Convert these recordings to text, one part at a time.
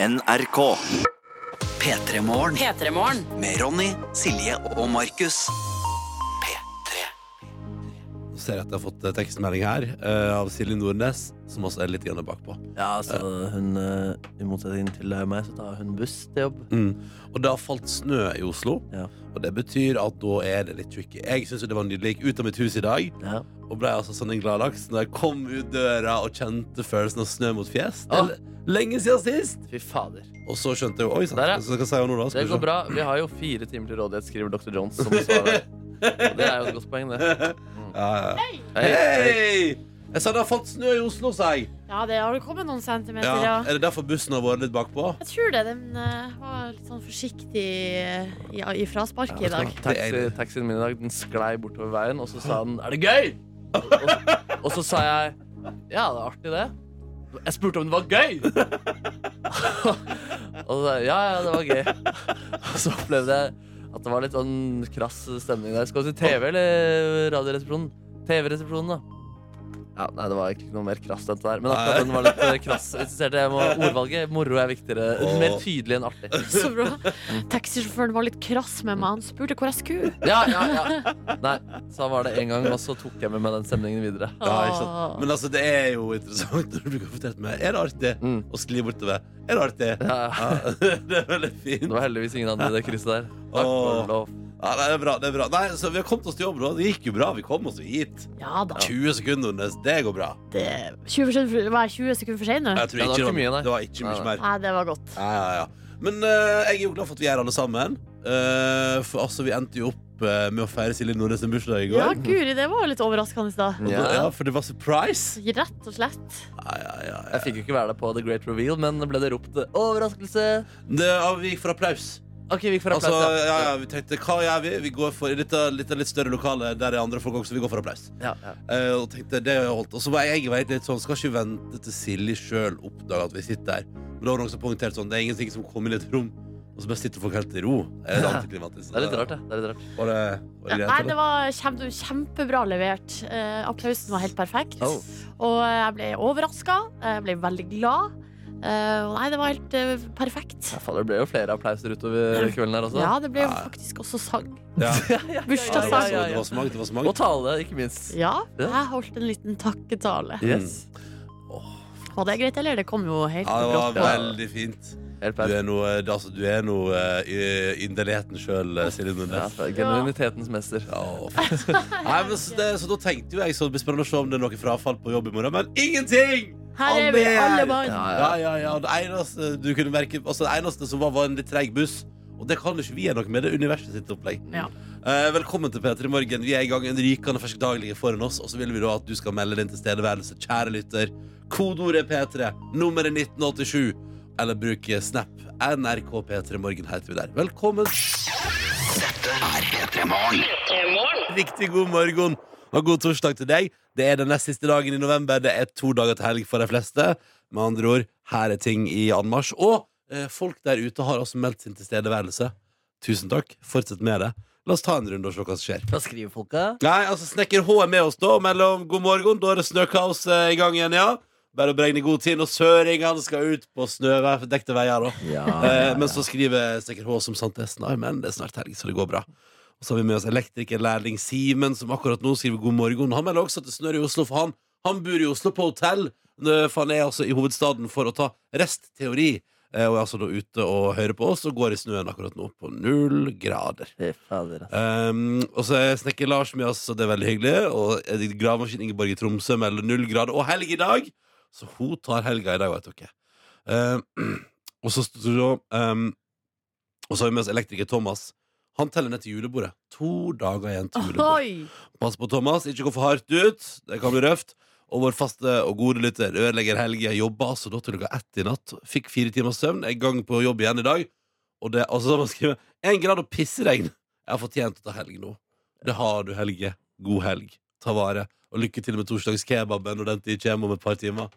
NRK. P3morgen P3morgen. med Ronny, Silje og Markus. P3. Så ser jeg at jeg har fått eh, tekstmelding her eh, av Silje Nordnes, som også er litt grann bakpå. Ja, altså, hun, eh, I motsetning til meg, så tar hun buss til jobb. Mm. Og det har falt snø i Oslo, Ja. og det betyr at da er det litt tricky. Jeg syns det var nydelig. Jeg gikk ut av mitt hus i dag Ja. Og ble altså sånn en gladlaks når jeg kom ut døra og kjente følelsen av snø mot fjes. Det Ah. er lenge siden sist! Fy fader. Og så skjønte jeg jo Oi sann, Der, ja. så skal jeg si noe da? Skal Det vi går bra. Vi har jo fire timer til rådighet, skriver Dr. Jones som svarer. Og Det er jo et godt poeng, det. Ja, ja. Hei. Hei! Jeg sa det har falt snø i Oslo, sa jeg. Ja, det har kommet noen centimeter, Ja. ja. Er det derfor bussen har vært litt bakpå? Jeg tror det. Den eh, var litt sånn forsiktig i, i frasparket i dag. Taxi, taxien min i dag den sklei bortover veien, og så sa den 'er det gøy?' Og, så sa jeg 'ja, det er artig, det'. Jeg spurte om det var gøy! og så sa jeg 'ja, ja, det var gøy'. Og så opplevde jeg at det var litt sånn krass stemning der. Skal du til TV eller Radioresepsjonen? TV-resepsjonen, da. Ja, nei, Det var ikke noe mer krass enn det der. Men akkurat den var litt eh, krass. Jeg må Ordvalget. Moro er viktigere. Åh. Mer tydelig enn artig. Så bra. Taxisjåføren var litt krass med meg. Han spurte hvor jeg skulle. Ja, ja, ja. Nei, så var det en gang, og så tok jeg med meg den stemningen videre. Ja, ikke sant? Men altså, det er jo interessant når du kan fortelle meg Er det artig Mm. å skli bortover. Er det artig? Ja, ja. Ja, det er veldig fint. Det var heldigvis ingen andre i det krysset der. Takk for lov. Ja, det er bra, det er bra. Nei, så Vi har kommet oss til jobb, nå. Det gikk jo bra. Vi kom oss jo hit. Ja da. 20 sekunder, Nordnes. Det går bra. Det, 20 sekunder, var jeg 20 sekunder for sein nå? Jeg tror Ja, det var ikke ikke mye, nei. det var ikke mye Nei, mer. Nei, det var godt. Ja, ja, ja. Men eh, jeg er jo glad for at vi er alle sammen. Eh, for altså, vi endte jo opp eh, med å feire Silje Nordnes' sin bursdag i går. Ja, guri, det var jo litt overraskende i da- Ja. ja, For det var surprise. Rett og slett. Ja, ja, ja, ja. Jeg fikk jo ikke være der på The Great Reveal, men ble det ropt 'overraskelse'? Det, ja, vi gikk for applaus. OK, vi gikk for Altså, applaus. ja, ja, vi tenkte, hva gjør vi? Vi går for litt, litt, litt større lokale Der er andre folk også, vi går for applaus ja, ja. Eh, Og tenkte, det holdt Og så var jeg var litt sånn, skal ikke vente til Silje selv oppdager at vi sitter der Men da var det noen som poengterte sånn, det er ingenting som kommer inn i et rom Og så bare sitter folk helt i ro Det er antiklimatisk Det er litt rart, det. det, er litt rart. Var det, var det greit, Nei, det var kjempe, kjempebra levert. Eh, applausen var helt perfekt. Oh. Og jeg ble overraska. Jeg ble veldig glad. Eh, og nei, det var helt uh, perfekt. Ja, faen, det ble jo flere applauser utover kvelden her også. Ja, det ble jo Ja. faktisk også sang. ja. Bursdagssang. Ja, ja, ja. Det var så mange, det var så mange Og tale, ikke minst. Ja, Ja. jeg holdt en liten takketale. Yes. Var det greit, eller? Det kom jo helt Ja, det var brått. veldig fint Du er noe, altså, du er noe uh, inderligheten selv, eh, Silje Ja, Nordnes for Genuinitetens mester. Ja. Nei, men så, det, så da tenkte jo jeg Så det blir spennende å se om det er noe frafall på jobb i morgen Men ingenting! Her er vi, alle mann. Ja, Ja, ja. Det eneste du kunne merke altså, Det eneste som var, var en litt treig buss. Og det kan jo ikke vi gjøre noe med. Det er universet sitt opplegg. Ja. Eh, velkommen til P3 Morgen. Vi er i gang en rykende fersk dag ligger foran oss. Og så vil vi da at du skal melde din tilstedeværelse. Kjære lytter. Kodeordet er P3. Nummeret 1987. Eller bruk Snap. NRK P3 Morgen heter vi der. Velkommen. Dette er P3 Morgen. Riktig god morgen og god torsdag til deg. Det er den nest siste dagen i november. Det er to dager til helg for de fleste. Med andre ord, her er ting i anmarsj. Og eh, folk der ute har også meldt sin tilstedeværelse. Tusen takk. Fortsett med det. La oss ta en runde og se hva som skjer. Hva skriver folka? Nei, altså Snekker H er med oss da mellom god morgen. Da er det snøkaos eh, i gang igjen, ja. Bare å beregne god tid. når søringene skal ut på snødekte veier. da Ja, Eh, men så skriver Stekker H som sant er snar, men det er snart helg, så det går bra. Og så har vi med oss elektrikerlærling Simen, som akkurat nå skriver god morgen. Han melder også at det snør i Oslo, for han, han bor i Oslo på hotell. For han er altså i hovedstaden for å ta restteori. eh, Og er altså da ute og hører på oss og går i snøen akkurat nå, på null grader. Fader, altså. Um, og så er snekker Lars med oss, og det er veldig hyggelig. Og gravemaskin Ingeborg i Tromsø melder null grader og helg i dag. Så hun tar helga i dag, vet dere. Um, og så um, Og så har vi med oss elektriker Thomas. Han teller ned til julebordet. To dager igjen til julebordet. Pass på, Thomas. Ikke gå for hardt ut. Det kan bli røft. Og vår faste og gode lytter Ødelegger Helge jobba altså da til klokka ett i natt. Fikk fire timers søvn. Er i gang på jobb igjen i dag. Og det, altså, man skriver En grad og pisseregn. Jeg har fortjent å ta helg nå. Det har du, Helge. God helg. Ta vare. Og lykke til med torsdagskebaben når den tid kommer om et par timer.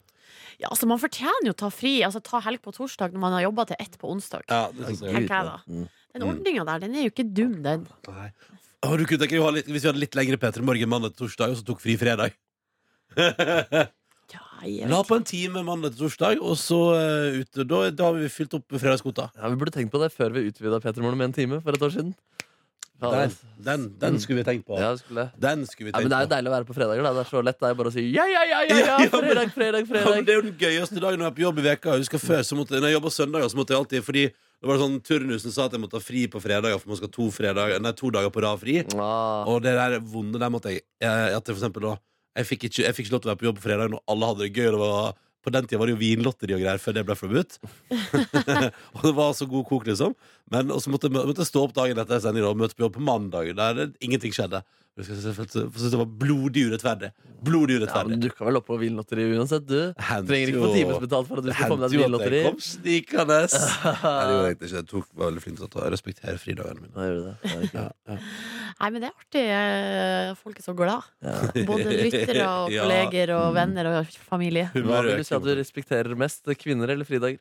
Ja, altså Man fortjener jo å ta fri, altså ta helg på torsdag når man har jobba til ett på onsdag. Ja, det synes jeg. jeg, jeg da. Mm. Den ordninga der, den er jo ikke dum, den. Nei. Å, du kunne tenke deg å ha litt, Hvis vi hadde litt lengre Peter Morgen mandag til torsdag, og så tok fri fredag. Ja, jeg La vet på en time mandag til torsdag, og så eh, ute. Da, da har vi fylt opp fredagskvota. Ja, Vi burde tenkt på det før vi utvida P3 Morgen med en time for et år siden. Ja, Den, den, den skulle vi tenkt på. ja, skulle. Den skulle vi Ja, tenkt men Det er jo på. deilig å være på fredager. Da. Det er så lett. Det er bare å si ja, ja, ja, ja, ja, Ja, men- fredag, fredag, Ja, men fredag. det er jo den gøyeste dagen når jeg er på jobb i veka Jeg husker før, så måtte, Når jeg jobba søndager, så måtte jeg alltid Fordi det var sånn turnusen sa at jeg måtte ha fri på fredager, for man skal ha to, fredager, nei, to dager på rad fri. Ah. Og det der vonde der måtte jeg eh, At jeg for eksempel da jeg fikk, ikke, jeg fikk ikke lov til å være på jobb på fredag når alle hadde det gøy. og Det var, på den tida var det jo vinlotteri og greier før det ble forbudt. og det var så god kok, liksom. Men så måtte, jeg- stå opp dagen etter sending og møte på jobb på mandag, der ingenting skjedde. Jeg syntes det var blodig urettferdig. Blodig Ja, men. Du dukka vel opp på Vinlotteriet uansett, du. Hent Trenger ikke få timesbetalt for at du skal få med deg et vinlotteri. jeg kom snikende. Nei, jeg ikke. Jeg tok, var veldig flink til å respektere fridagene mine. Ja, det. det? Ja, Ja, Nei, men det er artig. eh, Folk er så glad. Ja. Både lyttere og kolleger og venner og familie. Hva vil du si at du respekterer mest? Kvinner eller fridager?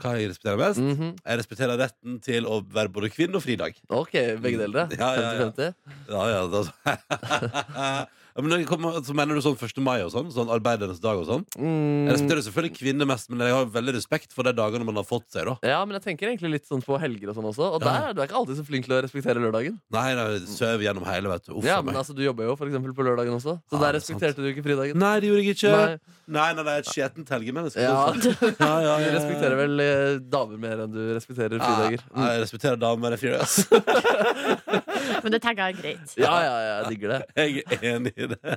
Hva jeg respekterer mest? -hmm. Jeg respekterer retten til å være både kvinne og fridag. Ok, begge deler, Ja, ja, ja. 50-50? Ja, ja, da, ja, men når jeg kommer, så mener du sånn 1. mai og sånn? Sånn arbeidernes dag og sånn? Mm. Jeg respekterer selvfølgelig kvinner mest, men jeg har veldig respekt for de dagene man har fått seg, da. Ja, men jeg tenker egentlig litt sånn på helger og sånn også. Og Ja. der er du er ikke alltid så flink til å respektere lørdagen. Nei, nei, søv gjennom hele, vet du. Uff Ja, men meg. altså, Du jobber jo for eksempel på lørdagen også, så Ja, der det er sant. respekterte du ikke fridagen. Nei, det gjorde jeg ikke. Nei. Nei, nei, nei, et skjetent helgemenneske. Ja. ja, ja, Du ja. respekterer vel eh, damer mer enn du respekterer fridager. Ja, Mm. jeg respekterer damer enn fridager. ass. Men det tenker jeg er greit. Ja, ja, ja, jeg digger det. Jeg er enig i det.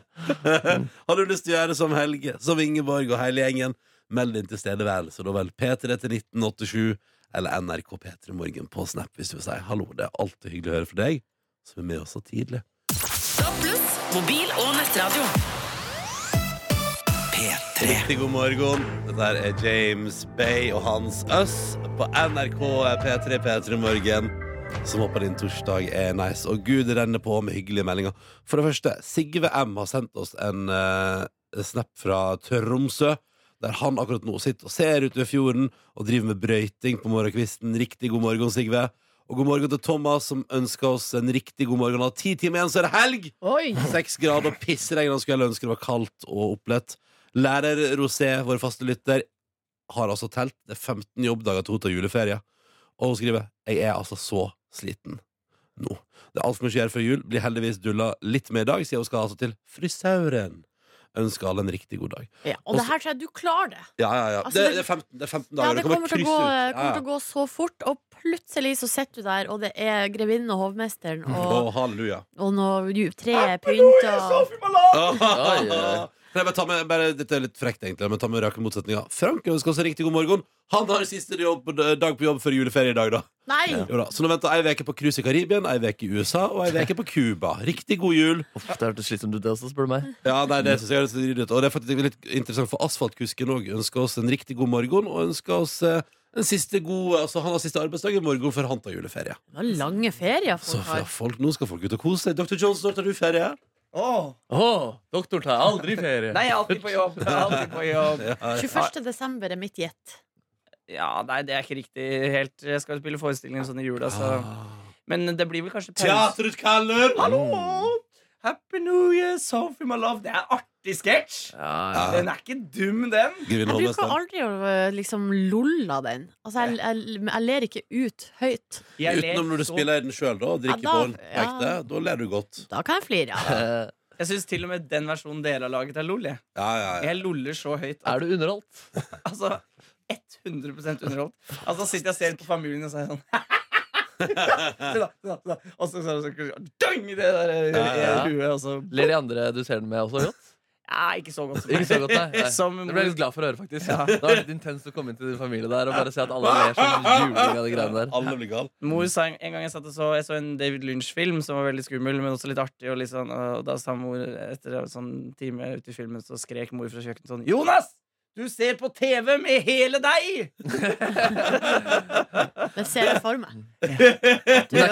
Har du lyst til å gjøre som Helge, som Ingeborg og hele gjengen, meld din tilstedeværelse. Da vel P3 til 1987 eller NRK P3 Morgen på Snap hvis du vil si hallo. Det er alltid hyggelig å høre fra deg, som er med oss så tidlig. Pluss, mobil og nettradio. P3. Riktig god morgen. Dette er James Bay og Hans Øss på NRK P3 P3 Morgen. Som håper din torsdag er nice. Og gud renner på med hyggelige meldinger. For det første, Sigve M har sendt oss en uh, snap fra Tromsø. Der han akkurat nå sitter og ser ut ved fjorden og driver med brøyting på morgenkvisten. Riktig god morgen, Sigve. Og god morgen til Thomas, som ønsker oss en riktig god morgen. Og ti timer igjen, så er det helg! Oi! Seks grader og pissregn. Han skulle ønske det var kaldt og opplett. Lærer Rosé, vår faste lytter, har altså telt. Det er 15 jobbdager til hun tar juleferie. Og hun skriver Jeg er altså så sliten nå. Det er alt som skjer før jul. Blir heldigvis dulla litt med i dag, siden hun skal altså til frisøren. Ønsker alle en riktig god dag. Ja, og det her tror jeg du klarer det. Ja, ja, ja. Altså, det, det- det, er 15, det er 15 Ja, dager. det kommer til, å gå, kommer til å gå så fort, og plutselig så sitter du der, og det er grevinnen og hovmesteren, og, halleluja. og noe ju- tre er pynta. Oi, oi. Kan jeg bare ta med, bare, dette er litt frekt, egentlig, men ta med rake motsetninger. Frank ønsker oss en riktig god morgen. Han har siste jobb, dag på jobb før juleferie i dag, da. Nei! Jo da. Så nå venter ei uke på cruise i Karibia, ei uke i USA og ei uke på Cuba. Riktig god jul. Uff, det hørtes slitsomt ut, det også, spør du meg. Ja, nei, det synes jeg er litt ryddig ut. Og det er faktisk litt interessant, for asfaltkusken òg ønsker oss en riktig god morgen, og ønsker oss eh, en siste gode, Altså, han har siste arbeidsdag i morgen før han tar juleferie. Det var lange ferier Så folk ja, har. folk, nå skal folk ut og kose seg. Dr. Jones, når tar du ferie? Åh. Åh, doktor tar aldri ferie. Nei, jeg er alltid på jobb. Jeg er alltid på jobb. Ja, 21. desember er mitt gjett. Ja, nei, det er ikke riktig helt. Jeg skal spille forestillinger sånn i jula, så Ah. Men det blir vel kanskje pause. Teatret kaller! Hallo! Happy New Year, Sophie my love. Det er artig sketsj. Ja, ja. Den er ikke dum, den. Jeg bruker aldri å øh, liksom lolle den. Altså, jeg, jeg, jeg ler ikke ut høyt. Jeg Utenom når du så- spiller den sjøl, da, og drikker Ja, da- på ekte. ja. Da ler du godt. Da kan jeg flire. Ja. Eh, Jeg syns til og med den versjonen dere har laget, er lol. Jeg, Ja, ja, ja. jeg loller så høyt. Er du underholdt? altså 100% underholdt. Altså sitter jeg og ser på familien og sier er sånn Og så, så, så, så dang det der huet, og så Ler de andre du ser den med, også godt? Ja, ikke så godt som Ikke så godt, nei. nei. Som Det ble jeg litt glad for å høre, faktisk. Ja. Det var litt intenst å komme inn til din familie der og bare se at alle ler som juling av de greiene der. Alle blir gal. Mor sa en, en gang jeg satt og så Jeg så en David Lynch-film som var veldig skummel, men også litt artig. Og, litt sånn, og da sa mor etter en sånn time ute i filmen, så skrek mor fra kjøkkenet sånn Jonas! Du ser på TV med hele deg! Det ser jeg for meg. Ja.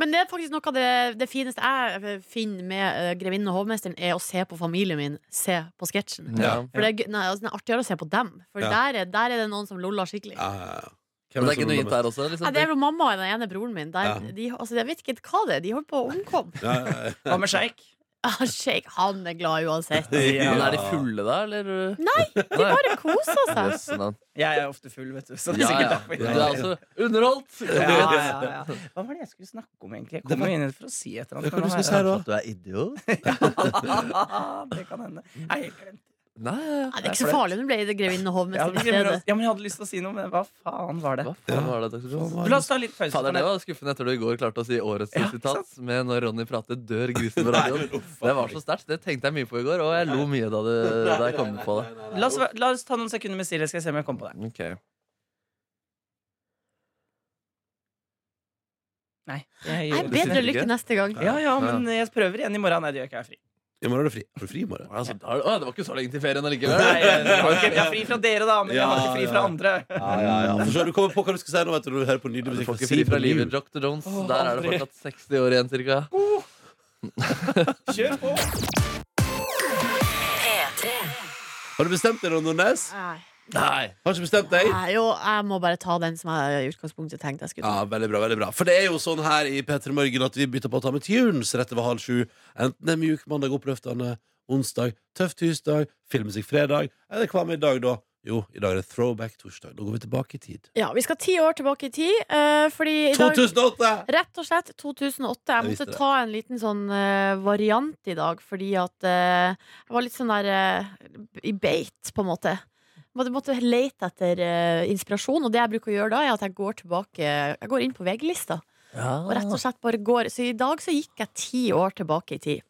Men det er faktisk noe av det, det fineste jeg finner med uh, Grevinnen og hovmesteren, er å se på familien min se på sketsjen. Ja. For det er, nei, altså, det er artigere å se på dem. For Ja. der, er, der er det noen som loller skikkelig. Ja, ja, ja. Men det er ikke noe gitt der også? Nei, Liksom. det er jo mamma og den ene broren min. Der, Ja. de, altså, jeg vet ikke hva det er. De holder på å omkomme. Ja, ja, ja. Hva med sjeik? Ah, Shake, han er glad uansett. Ja. Men er de fulle da, eller? Nei, de bare koser seg. Yes. Jeg er ofte full, vet du. Så det er Ja, sikkert ja. derfor. Du er altså underholdt. Ja, ja, ja. Hva var det jeg skulle snakke om, egentlig? Jeg kom jo inn for å si et eller Hva annet. du skulle si da? du er idiot? det kan hende. Jeg har helt glemt. Nei, ja, ja. Det er ikke så farlig. Nå ble det grevinne Hov. Ja, men jeg, ja, men jeg hadde lyst til å si noe, men hva faen var det? Hva faen var det? La oss ta litt pause. Fader, det var skuffende etter du i går klarte å si årets Ja, sitat med 'Når Ronny prater, dør grisen på radioen'. Det var så sterkt. Det tenkte jeg mye på i går, og jeg lo mye da, det, da jeg kom på det. La oss, la oss ta noen sekunder med stillhet, skal jeg se om jeg kommer på det. Okay. Nei. Jeg, jeg, bedre lykke neste gang. ja, ja, men jeg prøver igjen i morgen. Nei, det gjør ikke jeg fri. I morgen er du fri. Har du fri i morgen? Altså, å, det var ikke så lenge til ferien allikevel. Nei, jeg, har ikke- jeg har fri fra dere, da, men jeg har ikke fri fra andre. Ja, ja, ja. For så, du kommer på hva du skal si nå vet du, når du hører på nydelig Du musikk. får ikke fri fra livet, Dr. Jones. Der er det aldri. fortsatt 60 år igjen, cirka. Kjør på! Har du bestemt deg, Ron Nordnes? Nei. Nei. Har ikke bestemt deg? Nei, jo, jeg må bare ta den som jeg i utgangspunktet tenkte jeg skulle ta. Ja, veldig bra, veldig bra For det er jo sånn her i P3 Morgen at vi bytter på å ta med tunes rett over halv sju. Enten det er mjuk mandag, oppløftende onsdag, tøff tirsdag, filmmusikk fredag, eller hva med i dag, da? Jo, i dag er det throwback torsdag. Da går vi tilbake i tid. Ja, Vi skal ti år tilbake i tid, Uh, fordi i dag 2008! Rett og slett 2008. Jeg Jeg måtte ta en liten sånn uh, variant i dag, fordi at uh, jeg var litt sånn der i beit, på en måte. Måtte, måtte lete etter eh, inspirasjon, og det jeg bruker å gjøre da, er at jeg går tilbake Jeg går inn på VG-lista, og rett og slett bare går Så i dag så gikk jeg ti år tilbake i tid.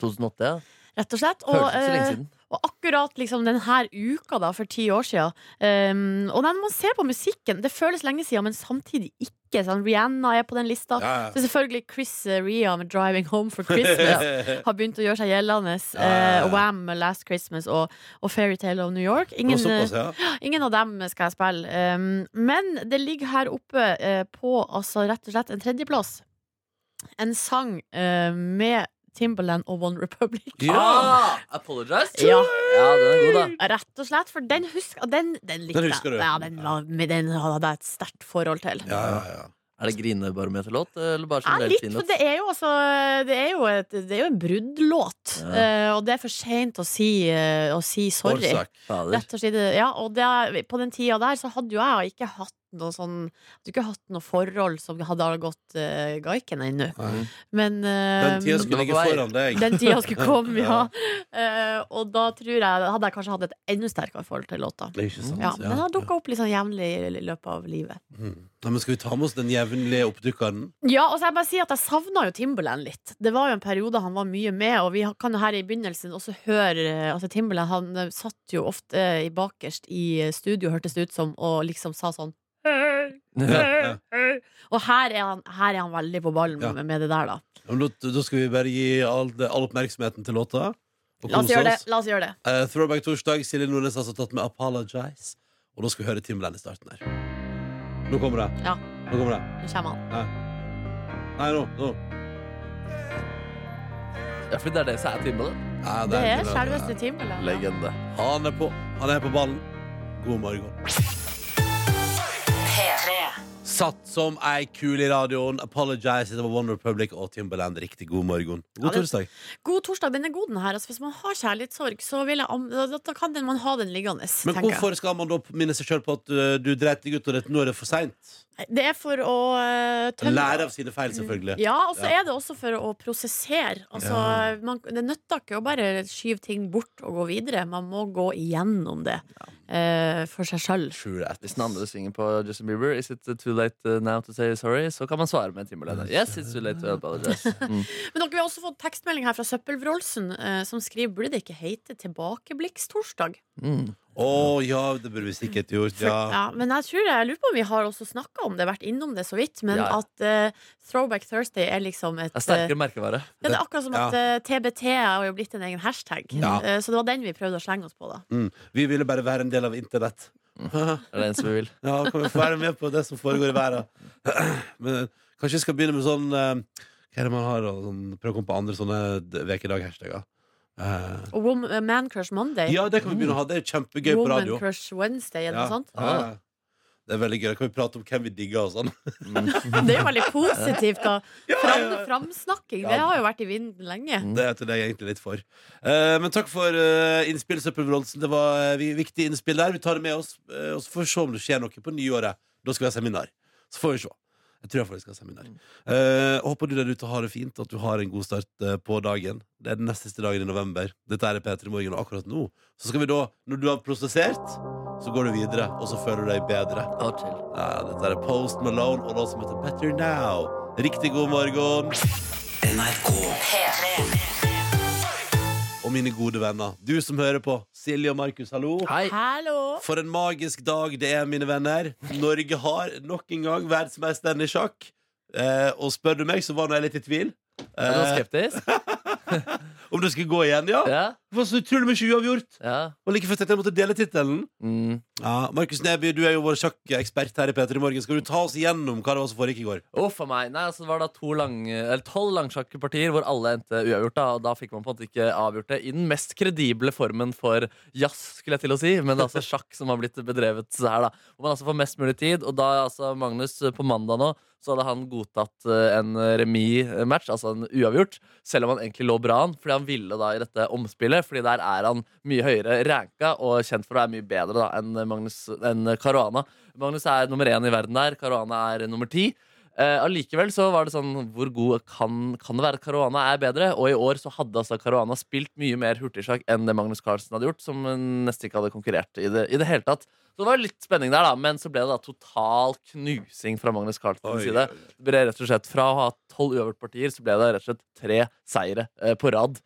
2008, ja. Rett og slett. Og, så lenge eh, siden. og akkurat liksom denne uka da, for ti år siden um, Og når man ser på musikken, det føles lenge siden, men samtidig ikke. Sånn, Rihanna er på den lista. Ja, Så selvfølgelig Chris eh, Ria med 'Driving Home for Christmas' har begynt å gjøre seg gjeldende. Ja, ja, ja. Eh, Wham med 'Last Christmas' og, og 'Fairytale of New York'. Ingen, ja. eh, ingen av dem skal jeg spille. Um, men det ligger her oppe uh, på altså, rett og slett en tredjeplass. En sang uh, med Timberland og One Republic. Ah, apologize? Ja. ja, den er god, da. Rett og slett, for den husker Den, den likte Den husker du. Ja, den, var, med den hadde jeg et sterkt forhold til. Ja, ja, ja. Er det grinebarometerlåt, eller bare Ja, generelt litt, for låt? det er jo, altså, det er jo, et, det er jo en bruddlåt. Ja. eh, og det er for seint å, si, eh, å si sorry. Årsak. Fader. Rett og slett, ja, og det, på den tida der så hadde jo jeg ikke hatt noe sånn Hadde ikke hatt noe forhold som hadde gått uh, gaiken ennå. Men uh, Den tida skulle ligge foran deg. den tida skulle komme, ja. Ja. Eh, og da tror jeg hadde jeg kanskje hatt et enda sterkere forhold til låta. Det er ikke sant. Ja, men den har dukka opp litt sånn jevnlig i løpet av livet. Mm. Nei, men skal vi ta med oss den jevnlige oppdukkeren? Ja, og så jeg bare si at jeg savna jo Timberland litt. Det var jo en periode han var mye med, og vi kan jo her i begynnelsen også høre Altså Timberland han satt jo ofte i bakerst i studio, hørtes det ut som, og liksom sa sånn. Og her er, han, her er han veldig på ballen Ja. med, med det der, da. Ja, men Da, da skal vi bare gi all, all oppmerksomheten til låta. Og La oss kose gjøre det. oss. La oss gjøre det. Eh, Throwback torsdag. Silje Nordnes har altså tatt med 'Apologize'. Og da skal vi høre Timberland i starten her. Nå kommer det. Ja. Nå kommer det. Nå kommer han. Nei, nå. nå. Ja, fordi det er det som er Timbaland. Ja, Det er Timberland. selveste Timbaland. Legende. Han er på. Han er på ballen. God morgen. Satt som ei kul i radioen. Apologize. Det var One Republic og Timberland. Riktig god morgen. God Ja, torsdag. God torsdag, den er god, den her. Altså, hvis man har kjærlighetssorg, så vil jeg, da, da kan den, man ha den liggende. Men hvorfor jeg. skal man da minne seg sjøl på at uh, du dreit deg ut, og nå er det for seint? Det er for å uh, tømme Lære av sine feil, selvfølgelig. Ja, og så Ja. er det også for å prosessere. Altså, man, det nytter ikke å bare skyve ting bort og gå videre. Man må gå igjennom det eh, for seg sjøl. Hvis den andre synger på Justin Bieber Is it too late uh, now to say sorry? Så kan man svare med Timberland. Yes, it's too late to apologize. Mm. Men dere vi har også fått tekstmelding her fra Søppelvrolsen, eh, som skriver burde det ikke hete Tilbakeblikkstorsdag. Mm. Å ja, det burde vi sikkert gjort. For, Ja. ja, men jeg tror jeg lurer på om vi har også snakka om det, vært innom det så vidt. Men Ja, at eh, Throwback Thursday er liksom et Det er sterkere merkevare. Ja, det er akkurat som at eh, TBT har jo blitt en egen hashtag. Ja. Eh, så det var den vi prøvde å slenge oss på, da. Mm. Vi ville bare være en del av internett. Det er det eneste vi vil. Ja, kan vi få være med på det som foregår i verden? Men kanskje vi skal begynne med sånn eh, Hva er det man har? og Sånn, prøve å komme på andre sånne d- vekedag-hashtagger. Eh, Og Wom- Man Crush Monday. ja, det kan vi begynne å ha. Det er kjempegøy på Woman radio. Crush Wednesday, eller det Ja. noe sånt? Ja, ja. Det er veldig gøy. Da kan vi prate om hvem vi digger og sånn. Det er jo veldig positivt, da. Fram, framsnakking. Det har jo vært i vinden lenge. Det er til deg egentlig litt for. Uh, men takk for uh, innspill, Søppelbronsen. Det var uh, viktig innspill der. Vi tar det med oss, eh, og så får vi se om det skjer noe på nyåret. Da skal vi ha seminar. Så får vi se. Jeg tror jeg faktisk skal ha seminar. Uh, håper du der ute har det fint, at du har en god start uh, på dagen. Det er den nest siste dagen i november. Dette er P3 Morgen, og akkurat nå så skal vi da, når du har prosessert, så går du videre, og så føler du deg bedre. Ja, dette er Post Malone og låt som heter Better Now. Riktig god morgen. NRK. Og mine gode venner, du som hører på, Silje og Markus, hallo. Hei. Hallo! For en magisk dag det er, mine venner. Norge har nok en gang verdensmesteren i sjakk. Eh, og spør du meg, så var nå jeg litt i tvil. Er du Eh, skeptisk? om det skulle gå igjen, ja. Ja. Det var så utrolig mye uavgjort. ja. Og like før tenkte jeg måtte dele tittelen. Mm. Ja, Markus Neby, du er jo vår sjakkekspert her i P3 Morgen. Skal du ta oss igjennom hva det var som foregikk i går? Uff a meg. Nei, altså, det var da to lang, eller tolv langsjakkpartier hvor alle endte uavgjort. Da, og da fikk man på en måte ikke avgjort det i den mest kredible formen for jazz, skulle jeg til å si. Men det er altså sjakk som har blitt bedrevet her, da. Hvor man altså får mest mulig tid. Og da altså Magnus på mandag nå så hadde han godtatt eh, en remis-match, altså en uavgjort, selv om han egentlig lå bra an, fordi han ville da i dette omspillet. Fordi der er han mye høyere ranka og kjent for å være mye bedre da enn Magnus enn Caruana. Magnus er nummer én i verden der, Caruana er nummer ti. Allikevel uh, så var det sånn Hvor god kan, kan det være at Caruana er bedre? Og i år så hadde altså Caruana spilt mye mer hurtigsjakk enn det Magnus Carlsen hadde gjort, som eh, nesten ikke hadde konkurrert i det, i det hele tatt. Så det var litt spenning der, da, men så ble det da total knusing fra Magnus Carlsens side. Det ble rett og slett Fra å ha tolv uavgjort-partier, så ble det rett og slett tre seire eh, på rad.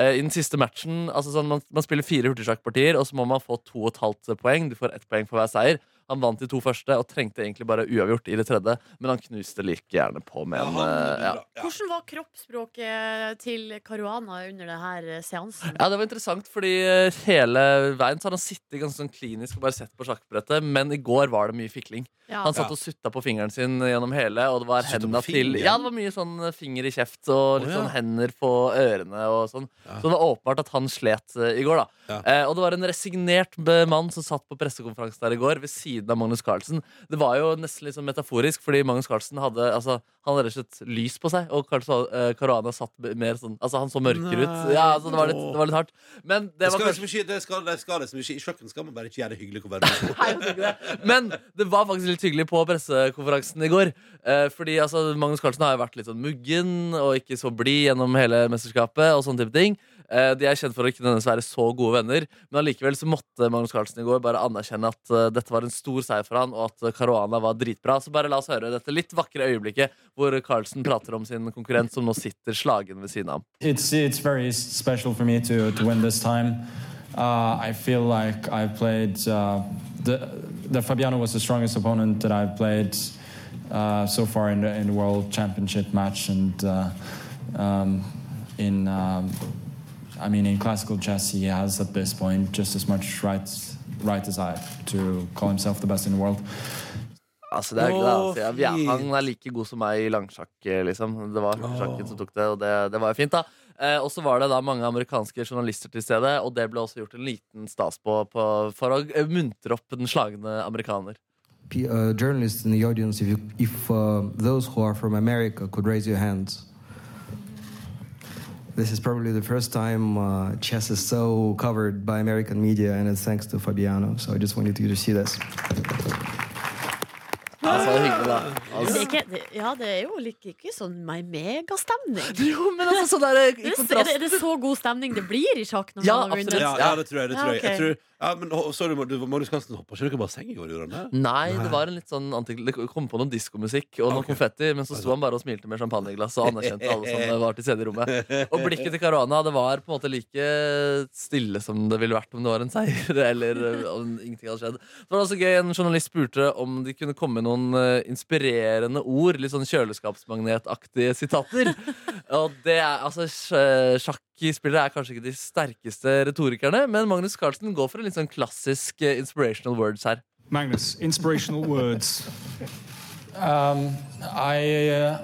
Eh, I den siste matchen altså sånn, man, man spiller fire hurtigsjakkpartier, og så må man få to og et halvt poeng. Du får ett poeng for hver seier. Han vant de to første og trengte egentlig bare uavgjort i det tredje, men han knuste like gjerne på med en eh, ja. Hvordan var kroppsspråket til Caruana under denne seansen? Ja, det var interessant, fordi eh, hele veien så har han sittet ganske sånn klinisk og bare sett på sjakkbrettet, men i går var det mye fikling. Ja. Han satt og sutta på fingeren sin gjennom hele, og det var henda til? Ja, det var mye sånn finger i kjeft og litt oh, ja. sånn hender på ørene og sånn. Ja. Så det var åpenbart at han slet eh, i går, da. Ja. Eh, og det var en resignert mann som satt på pressekonferansen der i går, ved siden av Magnus Carlsen. Det var jo nesten litt sånn metaforisk, fordi Magnus Carlsen hadde altså, han hadde rett og slett lys på seg, og Carlsen, eh, Caruana satt mer sånn Altså, han så mørkere ut. Ja, altså, det, var litt, det var litt hardt. Men det, Det var kanskje ikke, det skal, det skal liksom ikke, I kjøkken skal man bare ikke gjøre det hyggelig. å være med. Nei, jeg ikke det. Men det var faktisk litt hyggelig på pressekonferansen i går. Eh, fordi altså, Magnus Carlsen har jo vært litt sånn muggen og ikke så blid gjennom hele mesterskapet. og sånne type ting eh, De er kjent for å ikke nødvendigvis være så gode venner, men allikevel så måtte Magnus Carlsen i går bare anerkjenne at uh, dette var en stor seier for han, og at Caruana var dritbra. Så bare la oss høre dette litt vakre øyeblikket hvor Carlsen prater om sin konkurrent som nå sitter slagen ved siden av. It's it's very special for me to to win this time. Uh, I feel like I've played uh, the the Fabiano was the strongest opponent that I've played uh, so far in the in the World Championship match, and uh, um, in um, I mean in classical chess he has at this point just as much right right as I to call himself the best in the world. Altså, det er, er, altså, er, han er like god som meg i langsjakk, eh, liksom. Det var sjakken som tok det, og det, det var jo fint, da. Eh, og så var det da mange amerikanske journalister til stede, og det ble også gjort en liten stas på, på for å eh, muntre opp den slagne amerikaner. P- uh, journalists in the audience, if, you, if uh, those who are from America could raise your hands. This is probably the first time uh, chess is so covered by American media, and it's thanks to Fabiano. So I just wanted you to see this. Altså, hyggelig, da. Det Altså, er ikke, det, ja, det er jo like, ikke sånn meg megastemning. jo, men altså, sånn der, i Er det, er, kontrast det, er det så god stemning det blir i sjakk? Ja, absolutt. Ja, ja, det tror jeg. Det tror jeg. jeg tror, ja, men, å, sorry, du, Magnus Carlsen hoppa ikke dere bare seng i går? Gjorde han det? Nei, det var en litt sånn antik Det kom på noe diskomusikk og noe okay. konfetti, men så sto han bare og smilte med champagneglass og anerkjente alle som var til stede i rommet. Og blikket til Caruana det var på en måte like stille som det ville vært om det var en seier, eller eh, om ingenting hadde skjedd. Det var også gøy, En journalist spurte om de kunne komme med noen eh, inspirerende ord, litt sånn kjøleskapsmagnetaktige sitater. Og det er altså sj- Sjakkspillere er kanskje ikke de sterkeste retorikerne, men Magnus Carlsen går for en litt sånn klassisk eh, inspirational words her. Magnus, inspirational words. Um, I uh,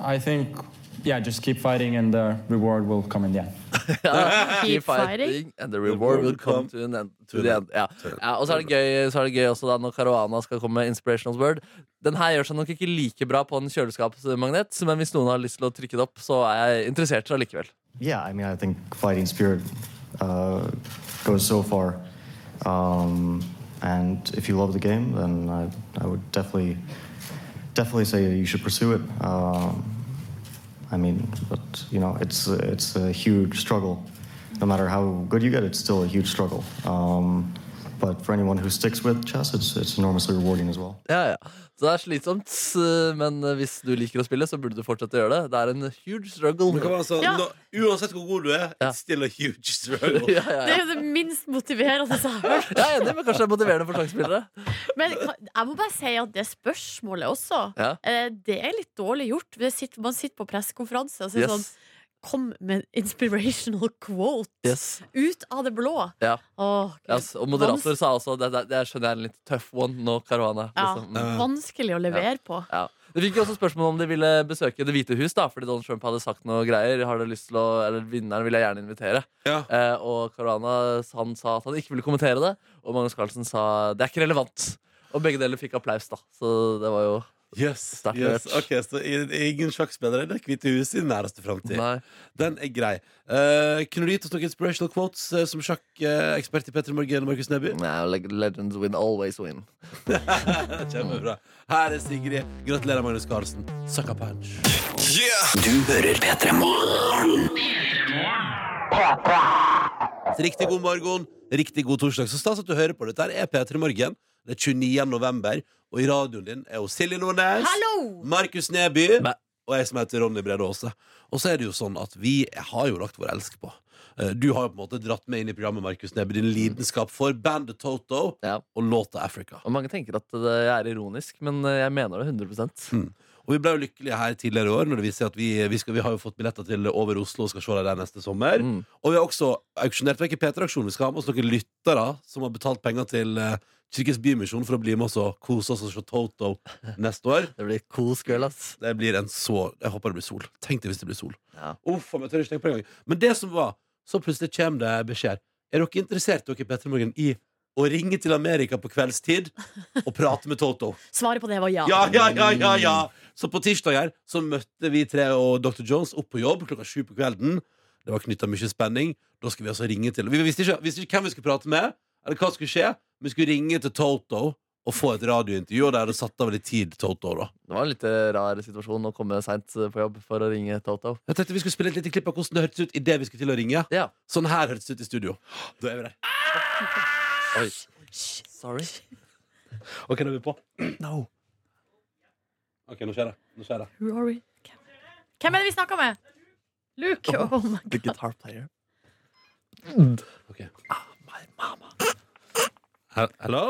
I think yeah, just keep fighting, and the reward will come in the end. Ja, Keep fighting. and the reward will come to an end. To the end. Ja. Ja, og så er, det gøy, så er det gøy også da når Caruana skal komme med Inspirational Word. Den her gjør seg nok ikke like bra på en kjøleskapsmagnet, men hvis noen har lyst til å trykke det opp, så er jeg interessert allikevel. Yeah, I mean, I think fighting spirit uh, goes so far. Um, and if you love the game, then I, I would definitely, definitely say you should pursue it. Um, I mean, but you know, it's it's a huge struggle. No matter how good you get, it's still a huge struggle. Um, but for anyone who sticks with chess, it's it's enormously rewarding as well. Ja, ja. Så det er slitsomt, men hvis du liker å spille, så burde du fortsette å gjøre det. Det er en huge struggle. Sånn, Ja. nå, uansett hvor god du er, Ja. still a huge struggle. ja, ja, Det er jo det minst motiverende jeg har hørt. Jeg er enig, men kanskje det er motiverende for sjakkspillere. Men jeg må bare si at det spørsmålet også, Ja. eh, det er litt dårlig gjort. Man sitter på pressekonferanse og sier Yes. sånn Kom med inspirational quote Yes. ut av det blå. Ja. Åh, Yes. Og moderator sa også det, det, det skjønner jeg er en litt tøff one nå, Caruana. ja, Liksom. Mm. vanskelig å levere på. Ja. Det fikk jo også spørsmål om de ville besøke Det hvite hus, da fordi Donald Trump hadde sagt noe greier. Har du lyst til å, eller Vinneren vil jeg gjerne invitere. Ja. Eh, og Caruana han sa at han ikke ville kommentere det, og Magnus Carlsen sa det er ikke relevant. Og begge deler fikk applaus, da. Så det var jo Yes, yes. Ok, så ingen sjakkspillere i Det hvite huset i næreste framtid. Den er grei. Uh, kunne du gitt oss noen inspirational quotes uh, som sjakkekspert i Petter Morgen og Markus Neby? Nei, like Legends win, always win. Kjempebra. Her er Sigrid. Gratulerer, Magnus Carlsen. Sucker punch. Yeah. Du hører P3 Morgen. Riktig god morgen, riktig god torsdag. Så stas at du hører på. Dette er P3 Morgen. Det er 29. november, og i radioen din er jo Silje Nordnes, Hallo! Markus Neby Bæ. og jeg som heter Ronny Brede Aase. Og så er det jo sånn at vi har jo lagt vår elsk på. Eh, Du har jo på en måte dratt med inn i programmet Markus Neby din lidenskap for bandet Toto Ja. og låta Africa. Og mange tenker at det er ironisk, men eh, jeg mener det 100 Og vi ble jo lykkelige her tidligere i år når det viser at vi, vi, skal, vi har jo fått billetter til Over Oslo og skal se deg der neste sommer. Mm. Og vi har også auksjonert vekk i P3-aksjonen. Vi skal ha med oss noen lyttere som har betalt penger til uh, Kirkens Bymisjon for å bli med oss og kose oss og se Toto neste år. Det blir cool kveld, ass. Det blir en så Jeg håper det blir sol. Tenk deg hvis det blir sol. Ja. Uff, jeg tør ikke tenke på det engang. Men det som var, så plutselig kommer det beskjed. Er dere interessert dere i Petter Morgen i å ringe til Amerika på kveldstid og prate med Toto? Svaret på det var ja. Ja, ja, ja, ja, ja Så på tirsdag her Så møtte vi tre og Dr. Jones opp på jobb klokka sju på kvelden Det var knyttet mye spenning Da skulle vi altså ringe til Vi visste ikke, visste ikke hvem vi skulle prate med Eller hva skulle skje Vi skulle ringe til Toto Og få et radiointervju Og der hadde satt av litt tid Toto da Det var en litt eh, rar situasjon å komme seint på jobb for å ringe Toto. Jeg tenkte vi skulle spille et lite klipp av hvordan det hørtes ut I det vi skulle til å ringe Ja. Sånn her hørtes det ut i studio Da er vi der Oi. Sorry. Ok, nå er vi på No. Ok, nå skjer det Nå skjer det Rory. Hvem er det vi snakker med? Luke. Oh my god. The guitar player. Ok My mama. He- Hello?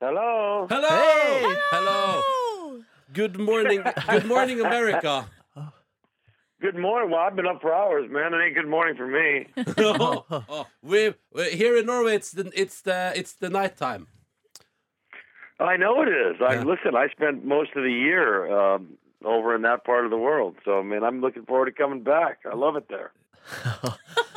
Hello. Hello! Hello! Good morning, good morning, America. Good morning. Well, I've been up for hours, man. It ain't good morning for me. oh, oh, we here in Norway. It's the it's the it's the nighttime. I know it is. I Yeah. listen. I spent most of the year um, over in that part of the world, so I mean, I'm looking forward to coming back. I love it there.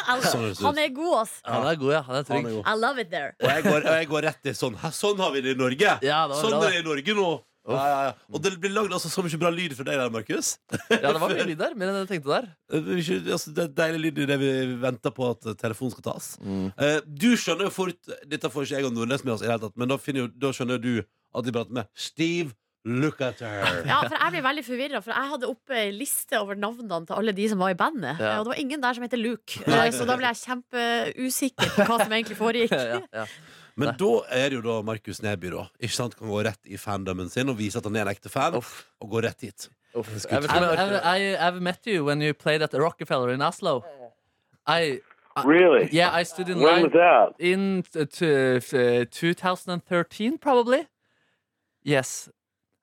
Sånn. Han er god, ass. Han er god, ja. Han er Han trygg. er god. I love it there. Og jeg går, og jeg går rett i sånn. Hæ, Sånn har vi det i Norge! Ja, det sånn bra, er det i Norge nå. Ja, ja, ja. Og det blir lagd altså, så mye bra lyd for deg der, Markus. Ja, det var mye lyd der. Mer enn jeg tenkte der. Det er ikke- altså, det er deilig lyd i det vi venter på at eh, telefonen skal tas. Mm. Eh, du skjønner jo fort Dette får ikke jeg og Nordnes med oss, i det hele tatt men da, finner jo, da skjønner jo du at de prater med Steve Lukather. Ja, for Jeg blir veldig forvirra, for jeg hadde oppe ei liste over navnene til alle de som var i bandet. Ja. Og det var ingen der som heter Luke. Eh, Så da ble jeg kjempeusikker på hva som egentlig foregikk. Ja, ja. Men da er det jo da Markus Neby da Ikke sant, kan gå rett i fandomen sin og vise at han er en ekte fan, Uff. og gå rett hit. Uff. I've, I've, I've, I- I've met you when you played at the Rockefeller in Oslo. I Really? yeah, I stood in When line was that? in uh, 2013, probably. Yes,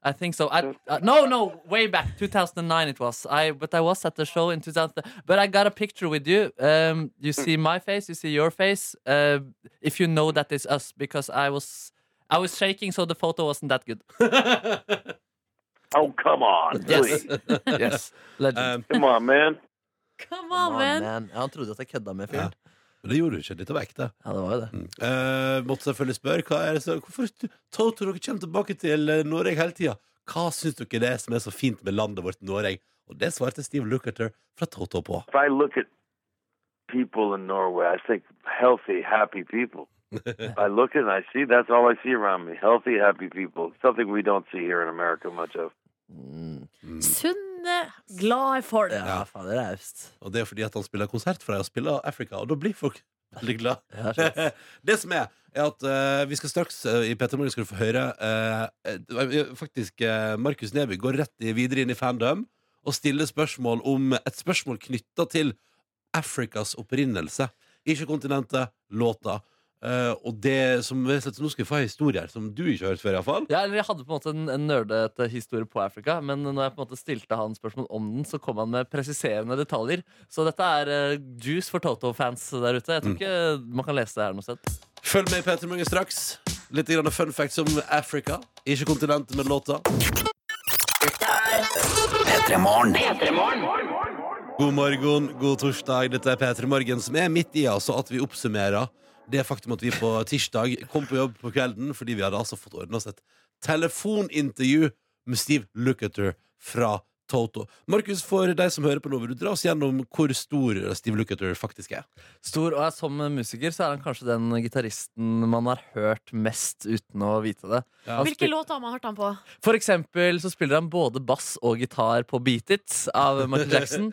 I think so. I, uh, no, no, way back 2009 it was. I but I was at the show in 2000. But I got a picture with you. Um, you see my face, you see your face. Uh, if you know that it's us, because I was I was shaking, so the photo wasn't that good. Oh, come on. Yes, Please. yes, legend. Um, Come on, man. Come on, man. man. Ja, han trodde at jeg kødda med fyren. Men det gjorde du ikke. Dette var ekte. Ja, det var jo det. Mm. Eh, måtte selvfølgelig spørre hva er det så, Hvorfor Toto, dere kommer tilbake til eh, Norge hele tida. Hva syns dere det er som er så fint med landet vårt Norge? Og det svarte Steve Lukather fra Toto på. If I look at people in Norway, I think healthy, happy people. I look and I see that's all I see around me. Healthy, happy people. Something we don't see here in America much of. Mm. Sunne, glade folk. Ja, faen, det er raust. Og det er fordi at han spiller konsert for deg og spiller Africa, og da blir folk veldig glad. Ja, det som er, er at uh, vi skal straks uh, i Peter Morgen skal du få høre uh, eh, Faktisk, uh, Markus Neby går rett i, videre inn i fandom og stiller spørsmål om et spørsmål knytta til Afrikas opprinnelse. Ikke kontinentet, låta. Eh, og det som så Nå skal jeg få en historie her som du ikke har hørt før, iallfall. Ja, eller Jeg hadde på en måte en, en nerdete historie på Afrika, men når jeg på en måte stilte han spørsmål om den, så kom han med presiserende detaljer. Så dette er eh, juice for Toto-fans der ute. Jeg tror ikke man kan lese det her noe sted. Følg med i Peter Morgen straks. Litt grann fun facts om Africa. Ikke kontinentet, men låta. P3 God morgen, god torsdag. Dette er P3 Morgen, som er midt i altså at vi oppsummerer det faktum at vi på tirsdag kom på jobb på kvelden fordi vi hadde altså fått ordna oss et telefonintervju med Steve Lukather fra Toto. Markus, for deg som hører på nå, vil du dra oss gjennom hvor stor Steve Lukather faktisk er? Stor, og som musiker så er han kanskje den gitaristen man har hørt mest uten å vite det. Ja. Hvilke låter har man hørt han på? For eksempel så spiller han både bass og gitar på Beat It av Michael Jackson.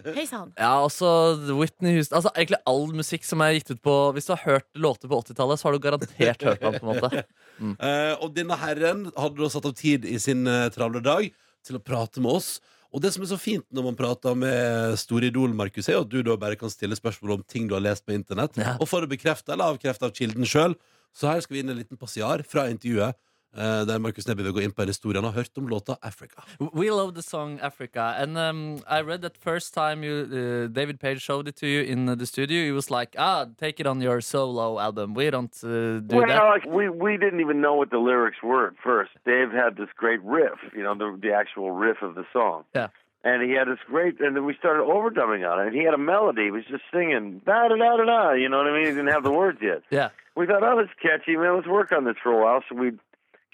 Ja, også Whitney Houston Altså egentlig all musikk som er gitt ut på Hvis du har hørt låter på 80-tallet, så har du garantert hørt han. på en måte Eh, og denne herren hadde da satt av tid i sin uh, travle dag til å prate med oss. Og det som er så fint når man prater med store idol, Markus, er at du da bare kan stille spørsmål om ting du har lest på internett, Ja. og for det bekrefta eller avkrefta av kilden sjøl. Så her skal vi inn en liten passiar fra intervjuet, eh, der Markus Neby vil gå inn på en historie han har hørt om låta Africa. We love the song Africa And um, I read that first time you, uh, David Page showed it to you in the studio He was like, ah, take it on your solo album We don't uh, do well, that like, we we didn't even know what the lyrics were at first. Dave had this great riff, you know, the the actual riff of the song. Yeah. And he had this great, and then we started overdubbing on it. And he had a melody. He was just singing da da da da da. You know what I mean? He didn't have the words yet. Yeah We thought, oh, that's catchy, man. Let's work on this for a while. So we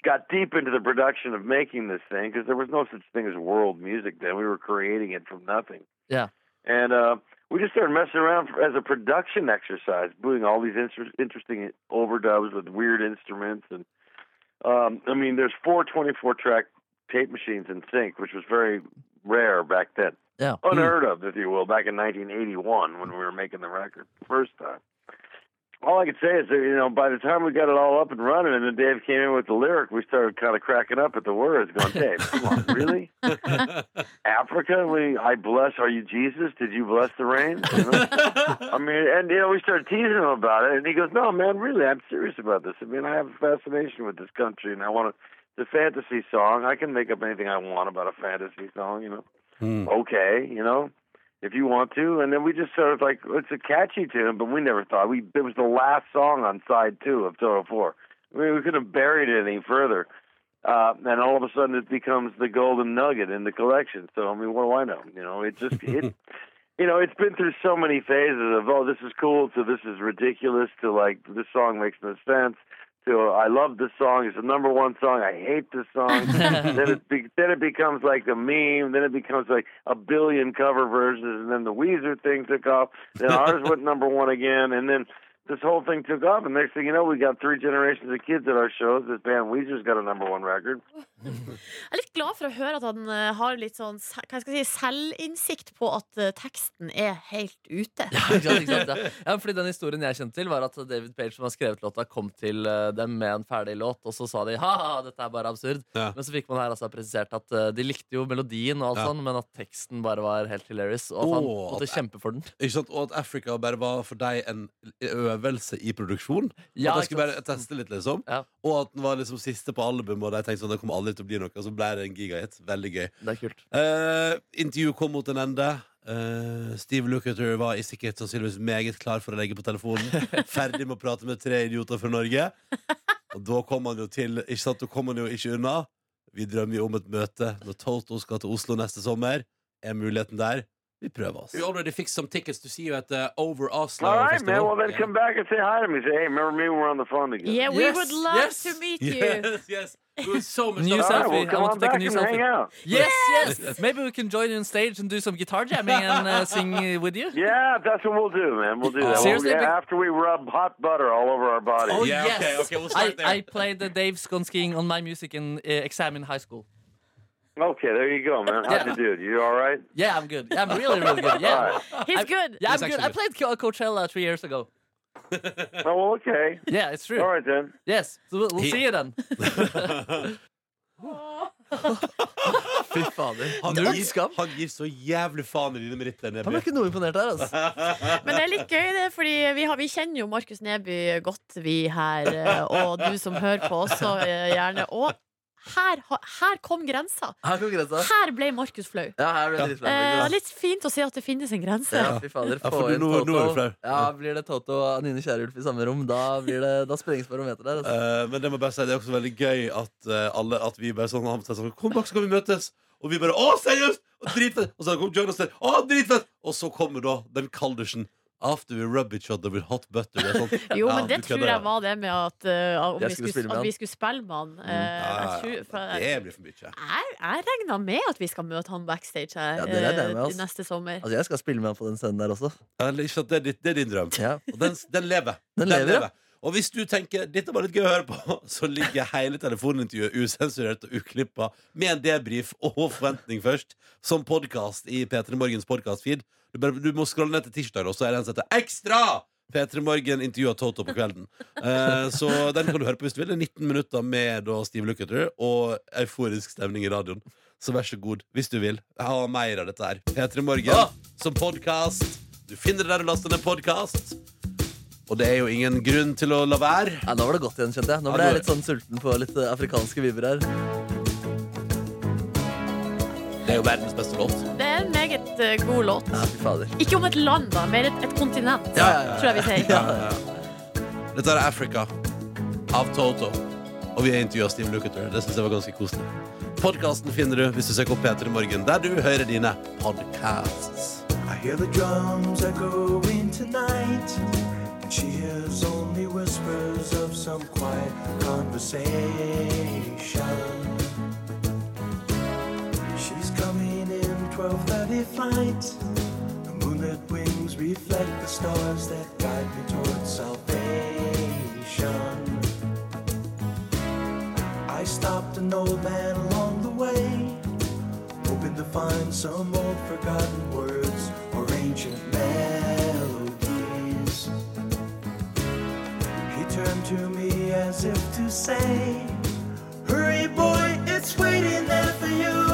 got deep into the production of making this thing because there was no such thing as world music then. We were creating it from nothing. Yeah. And uh, we just started messing around for, as a production exercise, doing all these inter- interesting overdubs with weird instruments. And um, I mean, there's four 24 track tape machines in sync, which was very rare back then. Yeah Unheard of, if you will, back in 1981 when we were making the record first time. All I could say is that, you know, by the time we got it all up and running and then Dave came in with the lyric, we started kind of cracking up at the words, going, Dave, come on, really? Africa? We, I bless, are you Jesus? Did you bless the rain? You know? I mean, and, you know, we started teasing him about it, and he goes, no, man, really, I'm serious about this. I mean, I have a fascination with this country, and I want to, it's a fantasy song. I can make up anything I want about a fantasy song, you know? Hmm. okay, you know, if you want to. And then we just sort of like, it's a catchy tune, but we never thought we. It was the last song on side two of Toto Four. I mean, we couldn't have buried it any further. Uh, and all of a sudden, it becomes the golden nugget in the collection. So I mean, what do I know? You know, it just it. You know, it's been through so many phases of oh, this is cool to this is ridiculous to like this song makes no sense to I love this song. It's the number one song. I hate this song. then it be, then it becomes like a meme. Then it becomes like a billion cover versions, and then the Weezer thing took off. Then ours went number one again, and then this whole thing took off. And next thing you know, we got three generations of kids at our shows. This band Weezer's got a number one record. Jeg er litt glad for å høre at han eh, har litt sånn hva skal jeg si, selvinnsikt på at eh, teksten er helt ute. Ja, ikke sant, ikke sant, ja. ja, fordi den historien jeg kjente til, var at David Page, som har skrevet låta, kom til eh, dem med en ferdig låt, og så sa de ha-ha, dette er bare absurd. Ja. Men så fikk man her altså presisert at de likte jo melodien, og alt Ja. sånn, men at teksten bare var helt hilarious. Og at han måtte at- kjempe for den. Ikke sant? Og at Africa bare var for deg en øvelse i produksjon. Ja, at jeg skulle bare teste litt, liksom. Ja. Og at den var liksom siste på albumet, og de tenkte sånn, det kommer aldri til å bli noe. Og så ble det en gigahit. Veldig gøy. Det er kult. Uh, intervjuet kom mot en ende. Eh, Steve Lukather var i sikkerhet sannsynligvis meget klar for å legge på telefonen. Ferdig med å prate med tre idioter fra Norge. Og da kom han jo til Ikke sant, da kom han jo ikke unna. Vi drømmer jo om et møte når Toto skal til Oslo neste sommer. Er muligheten der? Vi prøver oss. We already fixed some tickets to see you at the Over Oslo All right, man. Well, then Yeah. come back and say hi to me. Say, hey, remember me? We're on the phone again. Yeah, we Yes, would love yes. to meet you. Yes, yes. It was so much New fun. Right, selfie. well, I come want on to take a new and selfie. hang out. Yes, yes. Maybe we can join you on stage and do some guitar jamming and uh, sing uh, with you. Yeah, that's what we'll do, man. We'll do that. Seriously, We'll- yeah, after we rub hot butter all over our bodies. Oh Yeah, yes. okay, okay, we'll start I, there. I played the Dave Skonskiing on my music in uh, exam in high school. Okay, there you go, man. How's Yeah. you do? You all right? Yeah, I'm good. I'm really, really good. Yeah, He's I- good. yeah, I'm He's good. I played Co- Coachella three years ago. Oh, well, okay. Yeah, it's true. All right, then. Yes, so we'll, we'll He- see you then. Fy fader. Han gir, han gir så jævlig faen i dine meritter. Han er ikke noe imponert der, altså. Men det er litt gøy, det, fordi vi, har, vi kjenner jo Markus Neby godt, vi her. eh, Og du som hører på også, eh, gjerne. Og her, her kom grensa. Her kom grensa. Her ble Markus flau. Ja, her ble det litt Eh, litt fint å se at det finnes en grense. Ja, fy fader. Få for inn nå- nå du Toto. flau. Ja, blir det Toto og Anine Kierulf i samme rom, da, blir det, da sprenges barometeret der. Altså. Eh, men det må jeg bare si, det er også veldig gøy at, uh, alle, at vi bare sånn, sånn Kom bak, så kan vi møtes. Og vi bare Å, seriøst! Og dritfett! Og så kom Jonas der. Å, dritfett! Og så kommer da den kaldersen. After we rub each other with hot butter. Det er sånn, Jo, ja, men det tror jeg var det med at, uh, om vi skulle skulle, med at vi skulle spille med han. Eh, Ja, tror, for. Det blir for mye. jeg, jeg regna med at vi skal møte han backstage her Ja, det regner med, altså. neste sommer. Altså, jeg skal spille med han på den scenen der også. Ja, det er, ditt, det er din drøm. Ja. Og den, den lever. Den lever, lever. Og hvis du tenker dette var litt gøy å høre på, så ligger hele telefonintervjuet usensurert og uklippa med en debrief og forventning først, som podkast i P3 Morgens podkastfeed. Du, bare- du må skrolle ned til tirsdag, og så er det en som heter Ekstra! P3 Morgen intervjua Toto på kvelden. Uh, så den kan du høre på hvis du vil. Det er 19 minutter med da Steve Lukather og euforisk stemning i radioen. Så vær så god, hvis du vil. Ha mer av dette her. P3 Morgen Ah! som podkast. Du finner det der du laster ned podkast. Og det er jo ingen grunn til å la være. Ja, nå var det godt igjen, kjente jeg. Nå ble jeg litt sånn sulten på litt eh, afrikanske vibber her. Det er jo verdens beste låt. Meget eh, god låt. Ja, fy fader. Ikke om et land, da, mer et, et kontinent, Ja, ja, ja. tror jeg vi sier. Ja. Dette er Africa av Toto. Og vi har intervjua Steve Lukather. Det syns jeg var ganske koselig. Podkasten finner du hvis du søker opp P3 Morgen, der du hører dine podcasts. I hear the drums echoing tonight, and she hears only whispers of some quiet conversation. 12:30 flight. The moonlit wings reflect the stars that guide me towards salvation. I stopped an old man along the way hoping to find some old forgotten words or ancient melodies. He turned to me as if to say, Hurry, boy, it's waiting there for you.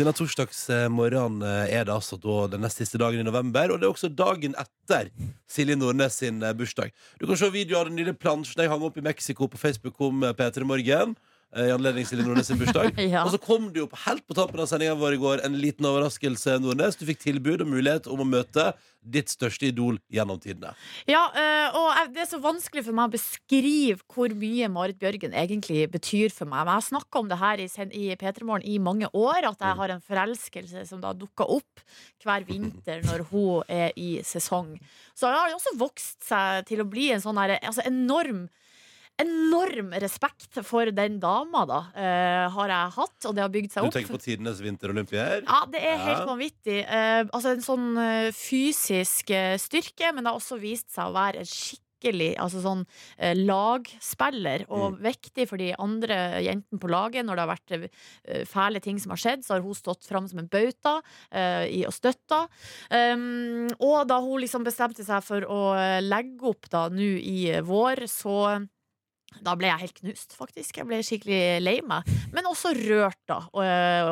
Denne torsdagsmorgenen eh, er det altså den nest siste dagen i november, og det er også dagen etter Silje Nordnes sin eh, bursdag. Du kan se video av den lille plansjen jeg hang opp i Mexico på Facebook om eh, P3 Morgen. Eh, I anledning Silje Nordnes sin bursdag. Ja. Og så kom det jo på, helt på tampen av sendinga vår i går en liten overraskelse, Nordnes. Du fikk tilbud og mulighet om å møte ditt største idol gjennom tidene. Ja, eh, og det er så vanskelig for meg å beskrive hvor mye Marit Bjørgen egentlig betyr for meg. Men jeg har snakka om det her i, i P3 Morgen i mange år, at jeg har en forelskelse som da dukker opp hver vinter når hun er i sesong. Så har det også vokst seg til å bli en sånn her, altså enorm Enorm respekt for den dama, da, uh, har jeg hatt, og det har bygd seg opp. Du tenker på tidenes vinterolympier? Ja, det er helt Ja. vanvittig. Uh, altså en sånn uh, fysisk styrke, men det har også vist seg å være en skikkelig altså sånn eh, lagspiller, og viktig for de andre jentene på laget. Når det har vært eh, fæle ting som har skjedd, så har hun stått fram som en bauta eh, i å støtte. Um, og da hun liksom bestemte seg for å legge opp da nå i vår, så da ble jeg helt knust, faktisk. Jeg ble skikkelig lei meg. Men også rørt, da,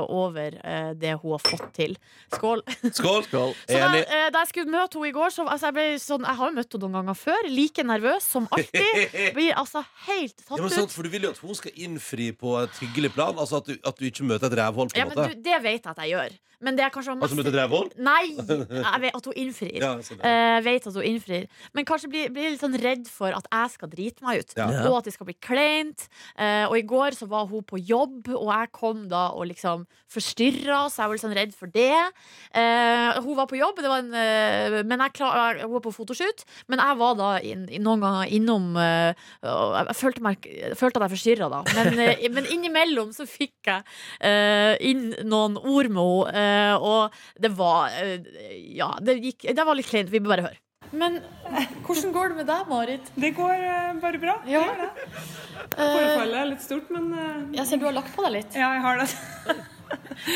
over det hun har fått til. Skål. Skål! Skål. da, Enig. da jeg skulle møte henne i går, så altså, jeg ble sånn Jeg har jo møtt henne noen ganger før. Like nervøs som alltid. Blir altså helt Ja, tatt men sant, ut. for Du vil jo at hun skal innfri på et hyggelig plan. Altså At du, at du ikke møter et rævhold. på en Ja, måte du, det vet jeg at jeg gjør. Men det er kanskje Altså møter et rævhold? Nei! Jeg vet at hun innfrir. Ja, sånn, Eh, vet at hun innfrir. Men kanskje blir, blir litt sånn redd for at jeg skal drite meg ut. Ja. Og at det skal bli kleint. Eh, og i går så var hun på jobb, og jeg kom da og liksom forstyrra, så jeg var litt sånn redd for det. Eh, hun var på jobb, en, eh, jeg klar, hun var på fotoshoot. Men jeg var da in, noen ganger innom Jeg følte, meg, følte at jeg forstyrra da. Men, men innimellom så fikk jeg inn noen ord med henne, og det var Ja, det, gikk, det var litt kleint. Vi bør bare høre. Men eh, hvordan går det med deg, Marit? Det går uh, bare bra. Ja. Forfallet er litt stort, men uh, Jeg ser du har lagt på deg litt. Ja, jeg har det.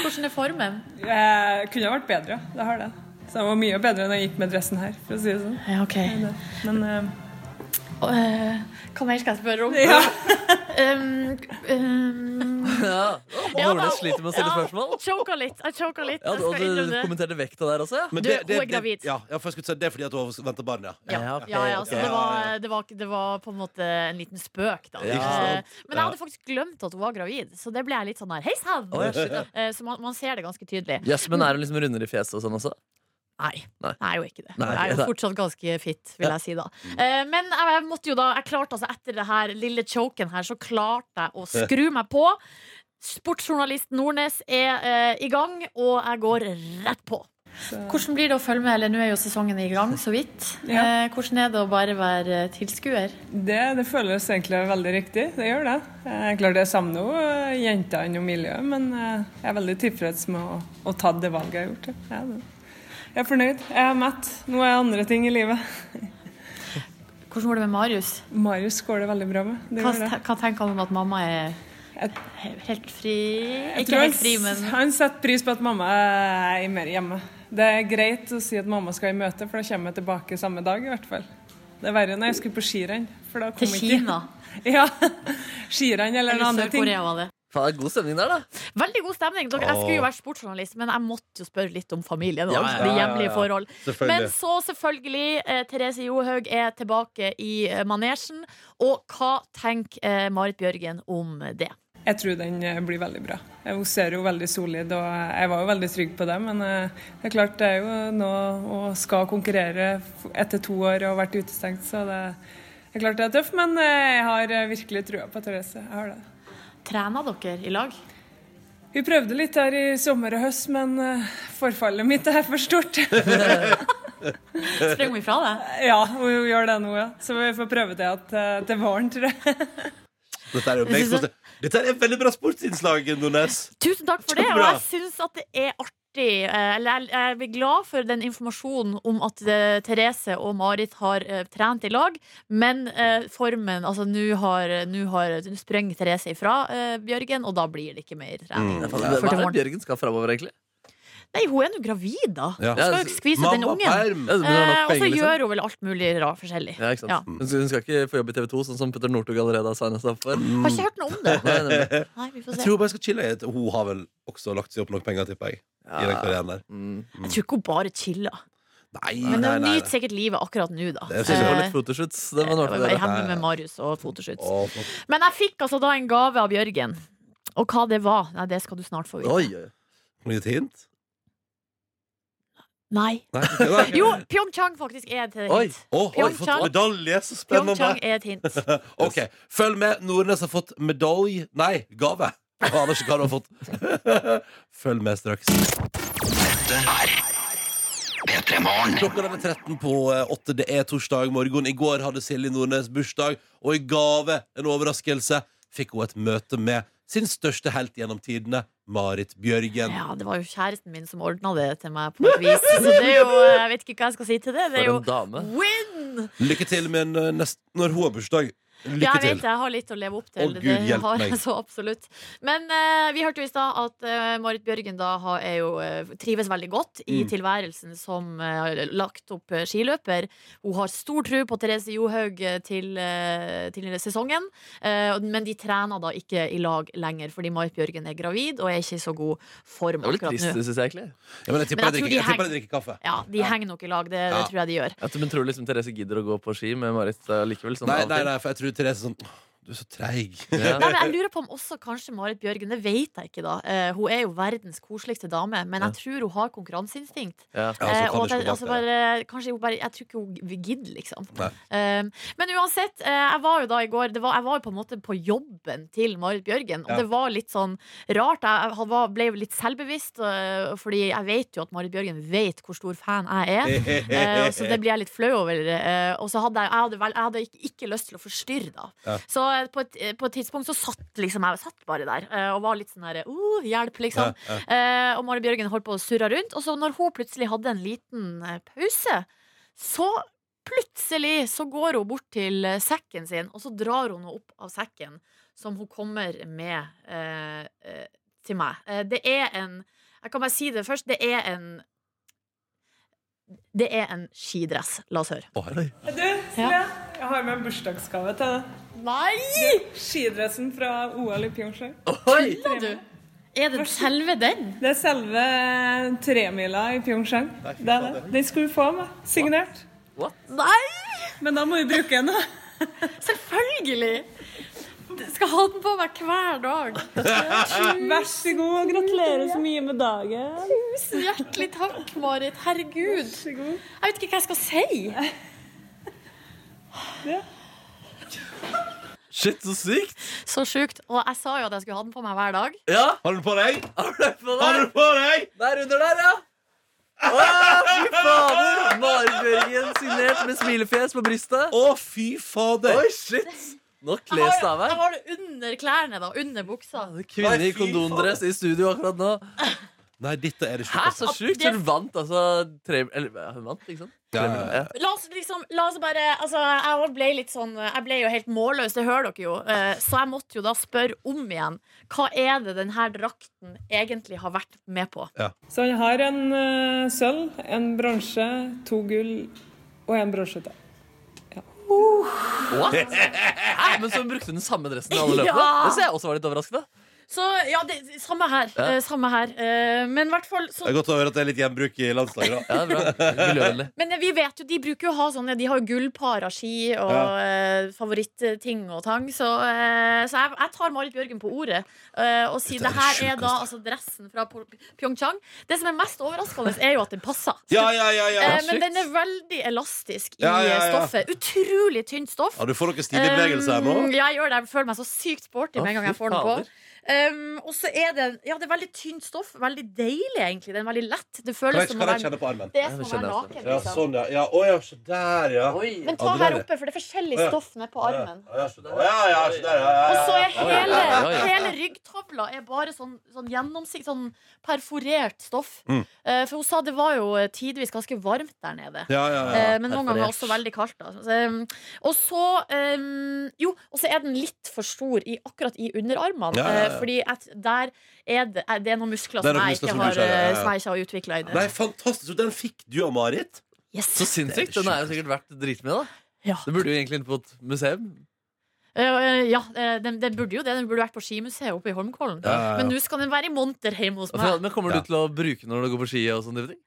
Hvordan er formen? Jeg kunne ha vært bedre, det har det. Så det var mye bedre enn jeg gikk med dressen her, for å si det sånn. Ja, ok. Men eh, Eh, Hva mer skal jeg spørre om? Ja. um, um, Ja. Nordnes sliter med å stille ja, spørsmål. Choka litt. Jeg choka litt. Ja, og du kommenterte vekta der også, ja. Men Du, hun er gravid. ja, ja, for jeg skulle si, det er fordi at hun venter barn, ja. Ja, Ja, ok, ja, ja, så ok. det, var, det, var, det var på en måte en liten spøk, da. Ja. Eh, Men jeg hadde faktisk glemt at hun var gravid, så det ble jeg litt sånn her Hei sann! Oh, Så man, man ser det ganske tydelig. Yes, men er hun liksom rundere i fjeset og sånn også? Nei, Nei. Det er jo ikke det. Nei, Jeg er jo fortsatt ganske fit, vil jeg si da. Eh, Men jeg måtte jo da Jeg klarte altså etter det her lille choken her, så klarte jeg å skru meg på. Sportsjournalist Nordnes er eh, i gang, og jeg går rett på. Hvordan blir det å følge med? Eller nå er jo sesongen i gang, så vidt. Ja. Eh, hvordan er det å bare være tilskuer? det, det føles egentlig veldig riktig. Det gjør det. Jeg klart jeg savner jo jentene og miljøet, men jeg er veldig tilfreds med å, å ta det valget jeg har gjort. ja. Det. Jeg er fornøyd. Jeg er mett. Nå er jeg andre ting i livet. Hvordan går det med Marius? Marius går det veldig bra med. Det Hva, det. hva tenker han om at mamma er helt fri? Jeg Ikke helt fri, men han setter pris på at mamma er mer hjemme. Det er greit å si at mamma skal i møte, for da kommer jeg tilbake samme dag i hvert fall. Det er verre når jeg skulle på skirenn. Til Kina. Ja. Skirenn eller Eller andre ting. Sør-Korea var det. Faen, det er god stemning der, da. Veldig god stemning. Dere, jeg skulle jo være sportsjournalist, men jeg måtte jo spørre litt om familien Ja, Ja, ja, de hjemlige forhold. Men så selvfølgelig, eh, Therese Johaug er tilbake i eh, manesjen. Og hva tenker eh, Marit Bjørgen om det? Jeg tror den eh, blir veldig bra. Eh, Hun ser jo veldig solid, og jeg var jo veldig trygg på det. Men eh, det er klart det er jo nå å skal konkurrere etter to år og vært utestengt, så det det er klart det er tøft. Men jeg har virkelig trua på Therese. Jeg har det. Trener dere i lag? Vi prøvde litt her i sommer og høst, men eh, forfallet mitt er for stort. Sprang hun ifra det? ja, hun gjør det nå, ja. Så vi får prøve det at, eh, til våren, tror jeg. Dette er jo Dette er et veldig bra sportsinnslag, Nordnes. Tusen takk for det, og jeg syns at det er artig. Eh, Eller jeg- blir glad for den informasjonen om at eh, Therese og Marit har eh, trent i lag, men eh, formen Altså, nå har, har nå Therese ifra eh, Bjørgen, og da blir det ikke mer trening. Mm. Hva er det. Bjørgen skal framover, egentlig? Nei, hun er nå gravid, da. Ja. Hun skal jo ikke skvise ut den ungen. Ja, men hun har nok Eh, og så gjør hun vel alt mulig rart forskjellig. Ja, ikke sant? Ja. Hun, skal, ikke få jobb i TV 2, sånn som Petter Northug allerede har signet seg opp for. Har ikke hørt noe om det. Nei. Nei, vi får Jeg se. tror bare jeg skal chille. Hun har vel også lagt seg opp nok penger, tipper jeg. I den karrieren der. Mm. Jeg tror ikke hun bare chiller. Nei, Men hun nyter sikkert livet akkurat nå, da. Det Så det var Eh, litt fotoshoots. Det jeg var med Marius og fotoshoots. Å. Men jeg fikk altså da en gave av Jørgen. Og hva det var, nei, det skal du snart få vite. Oi, et hint? Nei. Nei. Jo, Pyeongchang faktisk er et Oi. hint. Har fått medalje? Så spennende. Pyeongchang er et hint. Ok, Følg med. Nordnes har fått medalje Nei, gave. Jeg aner ikke hva du har fått. Følg med straks. Dette er Klokka er 13 på eh, 8. Det er torsdag morgen. I går hadde Silje Nordnes bursdag, og i gave, en overraskelse, fikk hun et møte med sin største helt gjennom tidene, Marit Bjørgen. Ja, det var jo kjæresten min som ordna det til meg på et vis. Så det er jo, jeg vet ikke hva jeg skal si til det. Det er jo dame. win! Lykke til med en, eh, nest, når hun har bursdag. Ja, jeg til. vet jeg har litt å leve opp til. Å, Gud, det har meg. jeg så absolutt. Men uh, vi hørte jo i stad at uh, Marit Bjørgen da har, er jo, uh, trives veldig godt i Mm. tilværelsen som lagt opp skiløper. Hun har stor tro på Therese Johaug til, til sesongen, eh, men de trener da ikke i lag lenger fordi Marit Bjørgen er gravid og er ikke i så god form Det var litt trist, nå. syns jeg egentlig. Ja, men jeg tipper de heng- jeg drikker kaffe. Ja, de henger nok i lag, det, det tror jeg de gjør. Ja, men tror du liksom Therese gidder å gå på ski med Marit likevel? Sånn Nei, nei, nei, for jeg tror Therese er sånn «Åh, Du er så treig. Ja. Nei, men jeg lurer på om også kanskje Marit Bjørgen Det vet jeg ikke, da. Eh, hun er jo verdens koseligste dame, men jeg tror hun har konkurranseinstinkt. Ja. Ja, Eh, kan og at jeg, altså bare, kanskje hun bare Jeg tror ikke hun gidder, liksom. Eh, men uansett, eh, jeg var jo da i går det var, Jeg var jo på en måte på jobben til Marit Bjørgen, og Ja. det var litt sånn rart. Jeg, jeg var, ble jo litt selvbevisst, uh, fordi jeg vet jo at Marit Bjørgen vet hvor stor fan jeg er. uh, så det blir jeg litt flau over. Uh, og så hadde jeg, jeg hadde, vel, jeg hadde ikke, ikke lyst til å forstyrre, da. Ja. Så på et, eh, på et tidspunkt så satt liksom jeg satt bare der eh, og var litt sånn her uh, Hjelp, liksom. Ja, Eh, og Mari Bjørgen holdt på å surre rundt. Og så når hun plutselig hadde en liten eh, pause, så plutselig så går hun bort til eh, sekken sin, og så drar hun henne opp av sekken som hun kommer med eh, eh, til meg. Eh, det er en Jeg kan bare si det først. Det er en Det er en skidress. La oss høre. Du, Silje, jeg har med en bursdagsgave til deg. Nei! Skidressen fra OL i Pyeongchang. Oi! du? Er det selve den? Det er selve tremila i Pyeongchang. Det er det. Den skal du få med. Signert. Nei! Men da må vi bruke den, da. Selvfølgelig! Jeg skal ha den på meg hver dag. Vær så god, og gratulerer så mye med dagen. Tusen hjertelig takk, Marit. Herregud. Jeg vet ikke hva jeg skal si. Shit, så sykt! Så sjukt. Og jeg sa jo at jeg skulle ha den på meg hver dag. Ja, Har du den på deg? har du det på Har du deg? den på deg? Der under der, ja! Å, fy fader! Marit Bjørgen signert med smilefjes på brystet. Å, fy fader! Oi, shit! Nå kles det av av jeg her. har det under klærne, da. Under buksa. Kvinne Nei, i kondondress i studio akkurat nå. Nei, dette er det Hæ, sjukeste. så sjukt! Så hun vant altså tre Eller hun vant, ikke sant? Ja, ja, ja. La oss liksom La oss bare Altså, jeg ble litt sånn Jeg ble jo helt målløs, det hører dere jo. Eh, Så jeg måtte jo da spørre om igjen. Hva er det denne drakten egentlig har vært med på? Så han har en uh, sølv, en bronse, to gull og en bronse til. What? Hæ, men så brukte hun den samme dressen i alle løpene? Ja. Det ser jeg også var litt overraskende. Så ja, det, samme her. Ja. eh, Samme her. Eh, Men i hvert fall så Det er godt å høre at det er litt gjenbruk i landslaget. da. Ja, bra. Miljøvennlig. Men vi vet jo, de bruker jo å ha sånne De har jo gullpar av ski og Ja. eh, favorittting og tang. Så, eh, så jeg, jeg tar Marit Bjørgen på ordet eh, og sier Dette er det her er da altså dressen fra Pyeongchang. Det som er mest overraskende, er jo at den passer. Ja, ja, ja, ja. Eh, men den er veldig elastisk i Ja, ja, ja. stoffet. Utrolig tynt stoff. ja, du får noen stilige bevegelser her nå. Um, ja, jeg gjør det. Jeg føler meg så sykt sporty med en gang jeg får den på. Um, og så er det Ja, det er veldig tynt stoff. Veldig deilig, egentlig. Den er veldig lett. Det Kan føles jeg, som kan å jeg være kjenne på armen? Det er som å være naken, Ja, liksom. sånn, ja. ja. Å ja, se der, ja. Men ta her oppe, for det er forskjellig stoff nede på armen. Ja, ja, se der. ja, der, Og så er hele, hele ryggtavla er bare sånn, sånn gjennomsiktig, sånn perforert stoff. Mm. Eh, for hun sa det var jo tidvis ganske varmt der nede. Ja, ja, ja. Eh, men noen ganger også veldig kaldt. Da. Um, og så um, Jo, og så er den litt for stor i, akkurat i underarmene. Ja, ja, ja. eh, Fordi at der er det, det er noen muskler er som noen muskler som jeg har, ikke har, ja, eh, som jeg ikke har utvikla i det. Nei, fantastisk. Den fikk du av Marit. Yes. Så sinnssykt. Den er jo sikkert verdt dritmye, da. Ja. Det burde jo egentlig inn på et museum. Eh, ja, eh, den, den burde jo det. Den burde vært på skimuseet oppe i Holmenkollen. Ja, ja, ja. Men nå skal den være i monter hjemme hos meg. Men kommer du til å bruke den når du går på ski og sånne ting?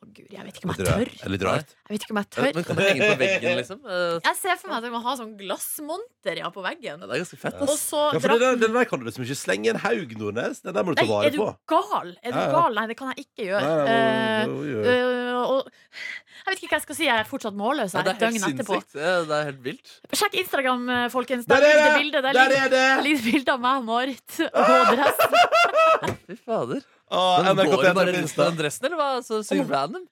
Å, Gud, jeg vet ikke om jeg tør. Er det Litt rart. Jeg vet ikke om jeg tør. Men kan det henge på veggen, liksom? Eh, Jeg ser for meg at jeg må ha sånn glassmonter ja, på veggen. Det er ganske fett. Og så Ja, for dra- den, der- den der kan du liksom ikke slenge en haug, Nordnes. Den der må du ta Nei, vare er du på. gal? Er du Ja, ja. gal? Nei, det kan jeg ikke gjøre. Nei, nei, må, må, jo, jo. øh, og jeg vet ikke hva jeg skal si. Jeg er fortsatt målløs Ja, det et er døgn etterpå. Ja, det er helt vilt. Sjekk Instagram, eh, folkens. Der Der, er ligger det det! bilde. Der, Der ligger, er det! ligger bilde av meg og Marit og dress. Fy fader. Åh, Men går hun bare rundt med den dressen, eller hva? Så sykt random?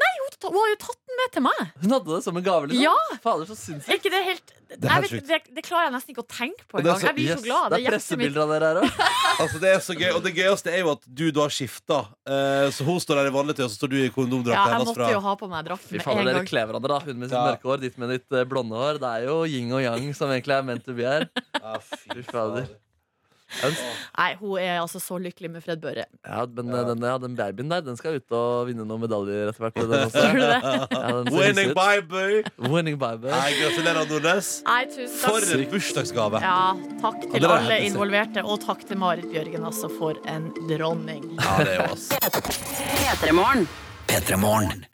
Nei, hun, hun har jo tatt den med til meg. Hun hadde det som en gave, liksom? Ja. Fader, så Er sinnssykt. ikke det helt jeg vet, det, det klarer jeg nesten ikke å tenke på det engang. Jeg blir Yes. så glad. Det er pressebilder av dere her òg. Altså, det er så gøy, og det gøyeste er jo at du da skifta. Uh, så hun står der i vanlig tøy, og så står du i Ja, kondomdrakta jeg måtte fra jo ha på meg drakt med en dere kler hverandre, da. Hun med sitt Ja. mørke hår, ditt med ditt eh, blonde hår. Det er jo yin og yang som egentlig er ment to be her. Ja, Fy fader. Nei, hun er altså så lykkelig med Fred Børre. Ja, men ja. den, ja, den babyen der, den skal ut og vinne noen medaljer etter hvert. Den også. Tror du det? Ja, den Winning by, baby! Winning baby. Nei, gratulerer, Nordnes. Nei, tusen For en bursdagsgave. Ja, takk til alle involverte, og takk til Marit Bjørgen, altså, for en dronning. Ja, det er jo oss. P3morgen. P3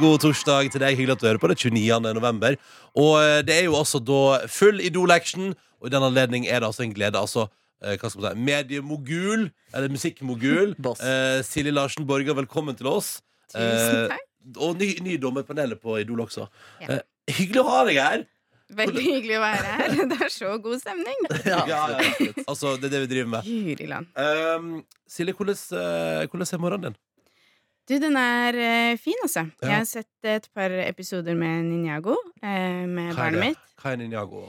god torsdag til deg. Hyggelig at du hører på. Det er 29. november. Og eh, det er jo altså da full Idol-action, og i den anledning er det altså en glede. Altså, eh, hva skal man si, mediemogul, eller musikkmogul. Boss. Eh, Silje Larsen Borger, velkommen til oss. Tusen Eh, takk. Og ny, ny dommerpanelet på Idol også. Ja. Eh, hyggelig å ha deg her! Veldig hyggelig å være her. Det er så god stemning. Ja, ja, ja. Altså, det er det vi driver med. Guri land. Um, Silje, hvordan, eh, hvordan er morgenen din? Du, den er eh, fin, altså. Ja. Jeg har sett et par episoder med Ninjago, eh, med Hva er barnet det? mitt. Hva er Ninjago?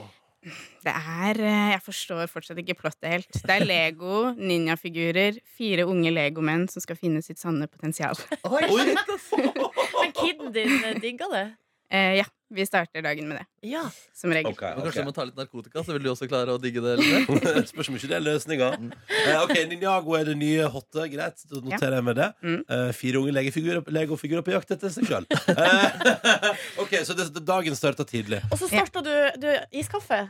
Det er eh, Jeg forstår fortsatt ikke plottet helt. Det er Lego, ninjafigurer, fire unge legomenn som skal finne sitt sanne potensial. Men kiden din eh, digga det? Eh, ja, vi starter dagen med det. Ja. Som regel. Okay, okay. kanskje du må ta litt narkotika, så vil du også klare å digge det Eller? Spørs om ikke det er løsninga. Eh, ok, Ninjago er det nye hotte. Greit, da noterer jeg med det. Mm. Eh, fire unge legofigurer på jakt etter seg sjøl. ok, så det, dagen starta tidlig. Og så starta du, du iskaffe.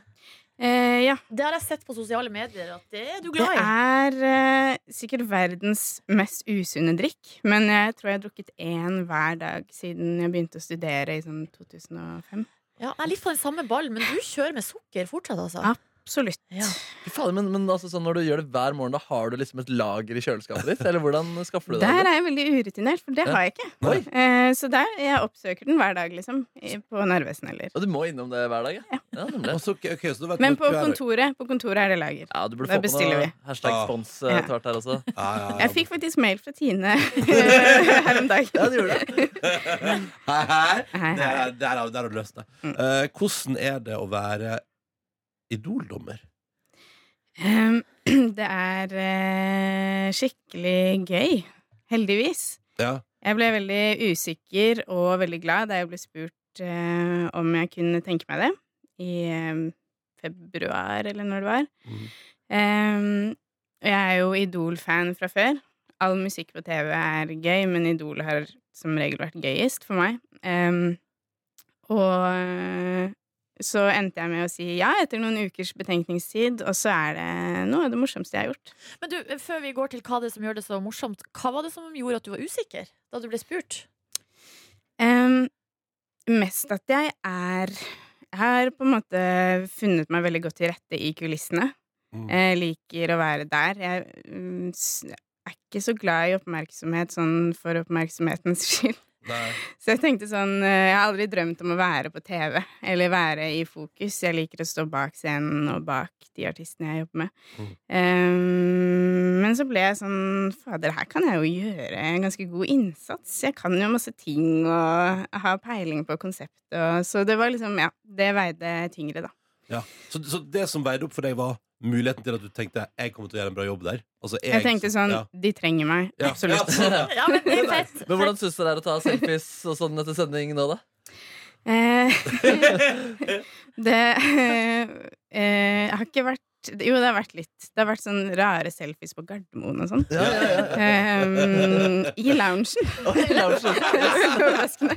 Eh, ja. Det har jeg sett på sosiale medier at det er du glad i. er eh, sikkert verdens mest usunne drikk, men jeg tror jeg har drukket én hver dag siden jeg begynte å studere i sånn 2005. Ja, jeg er litt på den samme ballen, men du kjører med sukker fortsatt, altså. Absolutt. Ja. Fader, men, men altså, sånn, når du gjør det hver morgen, da har du liksom et lager i kjøleskapet ditt? Eller hvordan skaffer du det? Der er jeg veldig urutinert, for det Ja. har jeg ikke. Eh, så der, jeg oppsøker den hver dag, liksom. På Narvesen eller Og du må innom det hver dag? Ja, ja nemlig. Og så- ok, ok, så da vet Men på kontoret, på kontoret er det lager. Ja, du burde Da få bestiller vi. hashtag spons eh, Ja. tvert her også. Ja, ja, ja. Jeg fikk faktisk mail fra Tine her om dagen. Ja, det gjorde det. Hei, hei. Er, der har du løst det. Mm. Uh, hvordan er det å være Idol-dommer? Em, det er uh, skikkelig gøy. Heldigvis. Ja. Jeg ble veldig usikker og veldig glad da jeg ble spurt uh, om jeg kunne tenke meg det. I em, februar, eller når det var. Mm. Um, og jeg er jo Idol-fan fra før. All musikk på TV er gøy, men Idol har som regel vært gøyest for meg. Um, og så endte jeg med å si ja etter noen ukers betenkningstid, og så er det noe av det morsomste jeg har gjort. Men du, før vi går til hva det er som gjør det så morsomt, hva var det som gjorde at du var usikker da du ble spurt? Um, mest at jeg er Jeg har på en måte funnet meg veldig godt til rette i kulissene. Mm. Jeg liker å være der. Jeg mm, er ikke så glad i oppmerksomhet sånn for oppmerksomhetens skyld. Nei. Så jeg tenkte sånn eh, Jeg har aldri drømt om å være på TV eller være i fokus. Jeg liker å stå bak scenen og bak de artistene jeg jobber med. Mm. Um, men så ble jeg sånn Fader, her kan jeg jo gjøre en ganske god innsats. Jeg kan jo masse ting og ha peiling på konseptet. Og, så det var liksom Ja, det veide tyngre, da. Ja. Så, så det som veide opp for deg, var muligheten til at du tenkte jeg kommer til å gjøre en bra jobb der? Altså, Jeg tenkte sånn ja. De trenger meg. Ja. Absolutt. Ja, Ja, men fett. Men hvordan syns du det er å ta selfies og sånn etter sending nå, da? Eh, det eh, Jeg har ikke vært Jo, det har vært litt. Det har vært sånn rare selfies på Gardermoen og sånn. Ja, ja, ja. um, I loungen. i loungen. overraskende.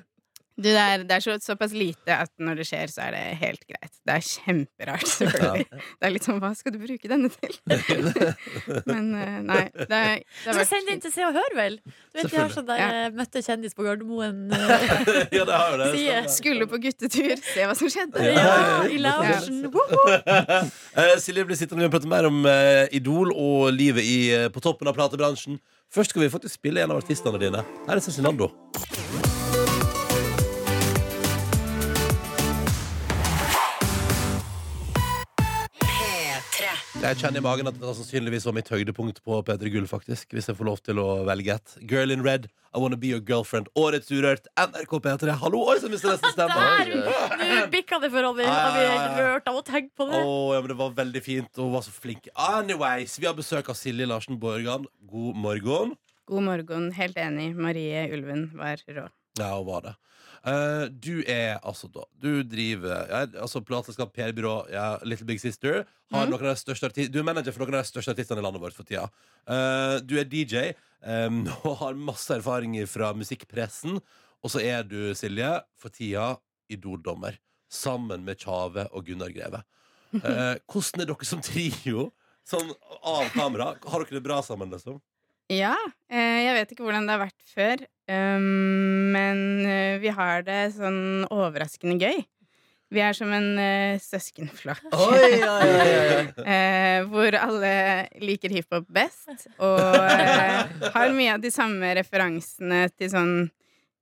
Eh, du, det er, det er så, såpass lite at når det skjer, så er det helt greit. Det er kjemperart, selvfølgelig. Det er litt sånn Hva skal du bruke denne til? Men eh, nei. Det, er- det vært sende den til Se og Hør, vel? Du vet, de har sånn der Ja. eh, møtte kjendis på Gardermoen. ja, det har det. Side. Skulle på guttetur, se hva som skjedde. Ja, i loungen. uh, Silje blir sittende og prate mer om uh, Idol og livet i, uh, på toppen av platebransjen. Først skal vi faktisk spille en av artistene dine. Her er Cezinando. Jeg kjenner i magen at det sannsynligvis var mitt høydepunkt på P3 Gull, faktisk. Hvis jeg får lov til å velge et. Girl in Red, I Wanna Be Your Girlfriend. Årets Urørt, NRK P3. Hallo, oi, så mister nesten stemmen. Nå bikka det for Ronny. Har vi ja. rørt av å tenke på det? Oh, ja, men det var veldig fint, og hun var så flink. Anyways, vi har besøk av Silje Larsen Borgan. God morgen. God morgen. Helt enig. Marie Ulven var rå. Ja, hun var det. Eh, du er altså da Du driver ja, altså plateselskap, PR-byrå, ja, Little Big Sister. Har mm. noen av de største du er manager for noen av de største artistene i landet vårt for tida. Uh, du er DJ um, og har masse erfaring fra musikkpressen. Og så er du, Silje, for tida Idol-dommer. Sammen med Tjave og Gunnar Greve. Uh, hvordan er dere som trio? Sånn av kamera. Har dere det bra sammen, liksom? Ja. Eh, jeg vet ikke hvordan det har vært før, um, men eh, vi har det sånn overraskende gøy. Vi er som en eh, søskenflokk. Oi, oi, oi, oi, oi. Eh, hvor alle liker hiphop best, og har mye av de samme referansene til sånn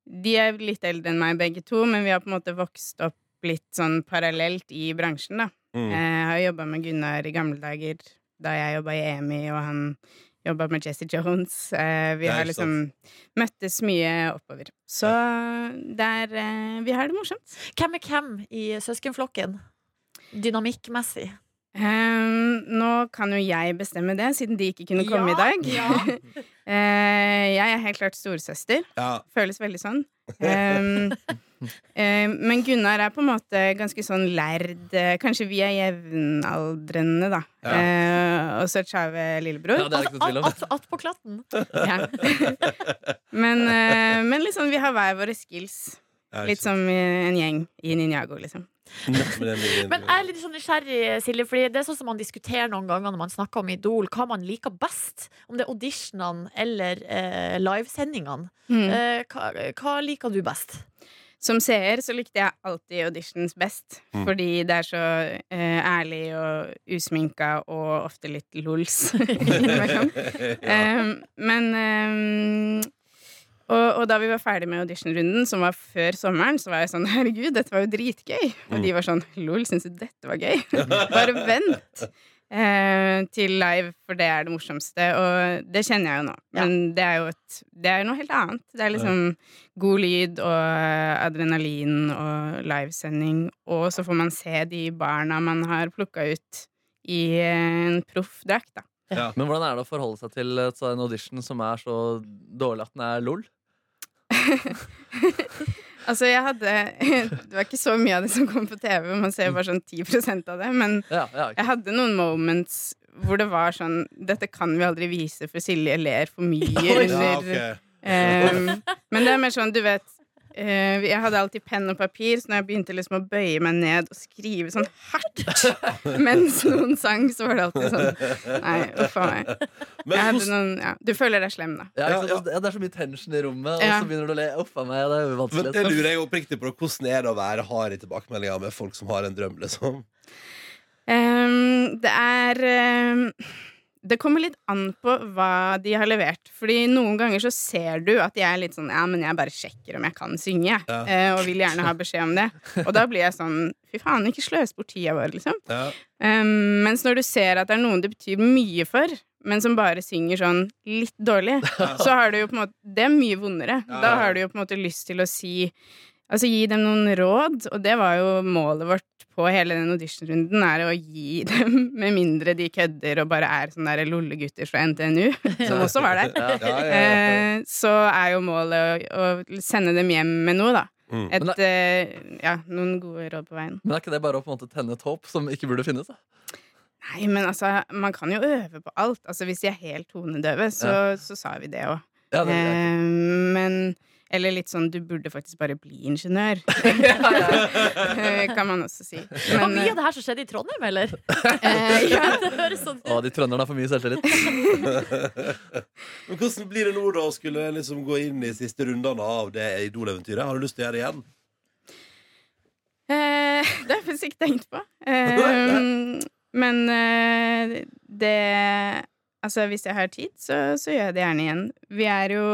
De er litt eldre enn meg, begge to, men vi har på en måte vokst opp litt sånn parallelt i bransjen, da. Mm. Eh, Jeg har jobba med Gunnar i gamle dager, da jeg jobba i EMI, og han jobba med Jesse Jones. Eh, vi har liksom møttes mye oppover. Så det er eh, Vi har det morsomt. Hvem er hvem i søskenflokken? Dynamikkmessig. Ehm, nå kan jo jeg bestemme det, siden de ikke kunne komme Ja, i dag. ja. uh, jeg er helt klart storesøster. Ja. Føles veldig sånn. Um, uh, men Gunnar er på en måte ganske sånn lærd. eh, Kanskje vi er jevnaldrende, da. Ja. Eh, og så Tjave lillebror. Ja, det er ikke noe tvil om. Att- att på klatten. Ja. men, eh, men liksom, vi har hver våre skills. Litt som en gjeng i Ninjago, liksom. Men jeg er litt sånn nysgjerrig, Silje, Fordi det er sånn som man diskuterer noen ganger når man snakker om Idol, hva man liker best. Om det er auditionene eller eh, livesendingene. Mm. Eh, hva, hva liker du best? Som seer så likte jeg alltid auditions best. Mm. Fordi det er så eh, ærlig og usminka og ofte litt lols innimellom. um, men em, og, og da vi var ferdig med auditionrunden, som var før sommeren, så var jeg sånn Herregud, dette var jo dritgøy. Og Mm. de var sånn Lol, syns du dette var gøy? Bare vent eh, til live, for det er det morsomste. Og det kjenner jeg jo nå. Men det er jo et, det er noe helt annet. Det er liksom god lyd og adrenalin og livesending, og så får man se de barna man har plukka ut i en proff drakt, da. Men hvordan er det å forholde seg til sånn audition som er så dårlig at den er lol? Altså, jeg hadde Det var ikke så mye av det som kom på TV, man ser bare sånn 10% av det, men Ja, ja, okay. jeg hadde noen moments hvor det var sånn Dette kan vi aldri vise, for Silje ler for mye. Ja, okay. um, Men det er mer sånn, du vet eh, Jeg hadde alltid penn og papir, så når jeg begynte liksom å bøye meg ned og skrive sånn hardt mens noen sang, så var det alltid sånn Nei, uff a meg. Men Jeg hadde noen, ja, du føler deg slem, da. Ja, ja? Ja, det er så mye tension i rommet, og så begynner du å le. Uff a meg, det er jo Men det lurer jeg oppriktig på. Hvordan er det å være hard i tilbakemeldinger med folk som har en drøm, liksom? Um, det er ehm, Det kommer litt an på hva de har levert. Fordi noen ganger så ser du at jeg er litt sånn Ja, men jeg bare sjekker om jeg kan synge. Ja. Eh, og vil gjerne ha beskjed om det. Og da blir jeg sånn Fy faen, ikke sløs bort tida vår, liksom. Ja. Um, mens når du ser at det er noen det betyr mye for, men som bare synger sånn litt dårlig, så har du jo på en måte Det er mye vondere. Da har du jo på en måte lyst til å si Altså gi dem noen råd, og det var jo målet vårt på hele den auditionrunden, er å gi dem, med mindre de kødder og bare er sånne der lollegutter fra NTNU, som også var der, Ja, ja, ja, ja. eh, så er jo målet å, å sende dem hjem med noe, da. Mm. Et, Men eh, ja, noen gode råd på veien. Men er ikke det bare å på en måte tenne et håp som ikke burde finnes? Da? Nei, men altså, man kan jo øve på alt. Altså, hvis de er helt tonedøve, så, så sa vi det òg. Ja, det- eh, men Eller litt sånn du burde faktisk bare bli ingeniør. Eh, kan man også si. Men, var mye eh, av det her som skjedde i Trondheim, eller? eh, ja. det høres sånn ut. Å, de trønderne har for mye selvtillit. Men hvordan blir det nå da å skulle liksom gå inn i siste rundene av det Idol-eventyret? Har du lyst til å gjøre det igjen? Eh, det har jeg faktisk ikke tenkt på. Eh, men eh, det Altså, hvis jeg har tid, så, så gjør jeg det gjerne igjen. Vi er jo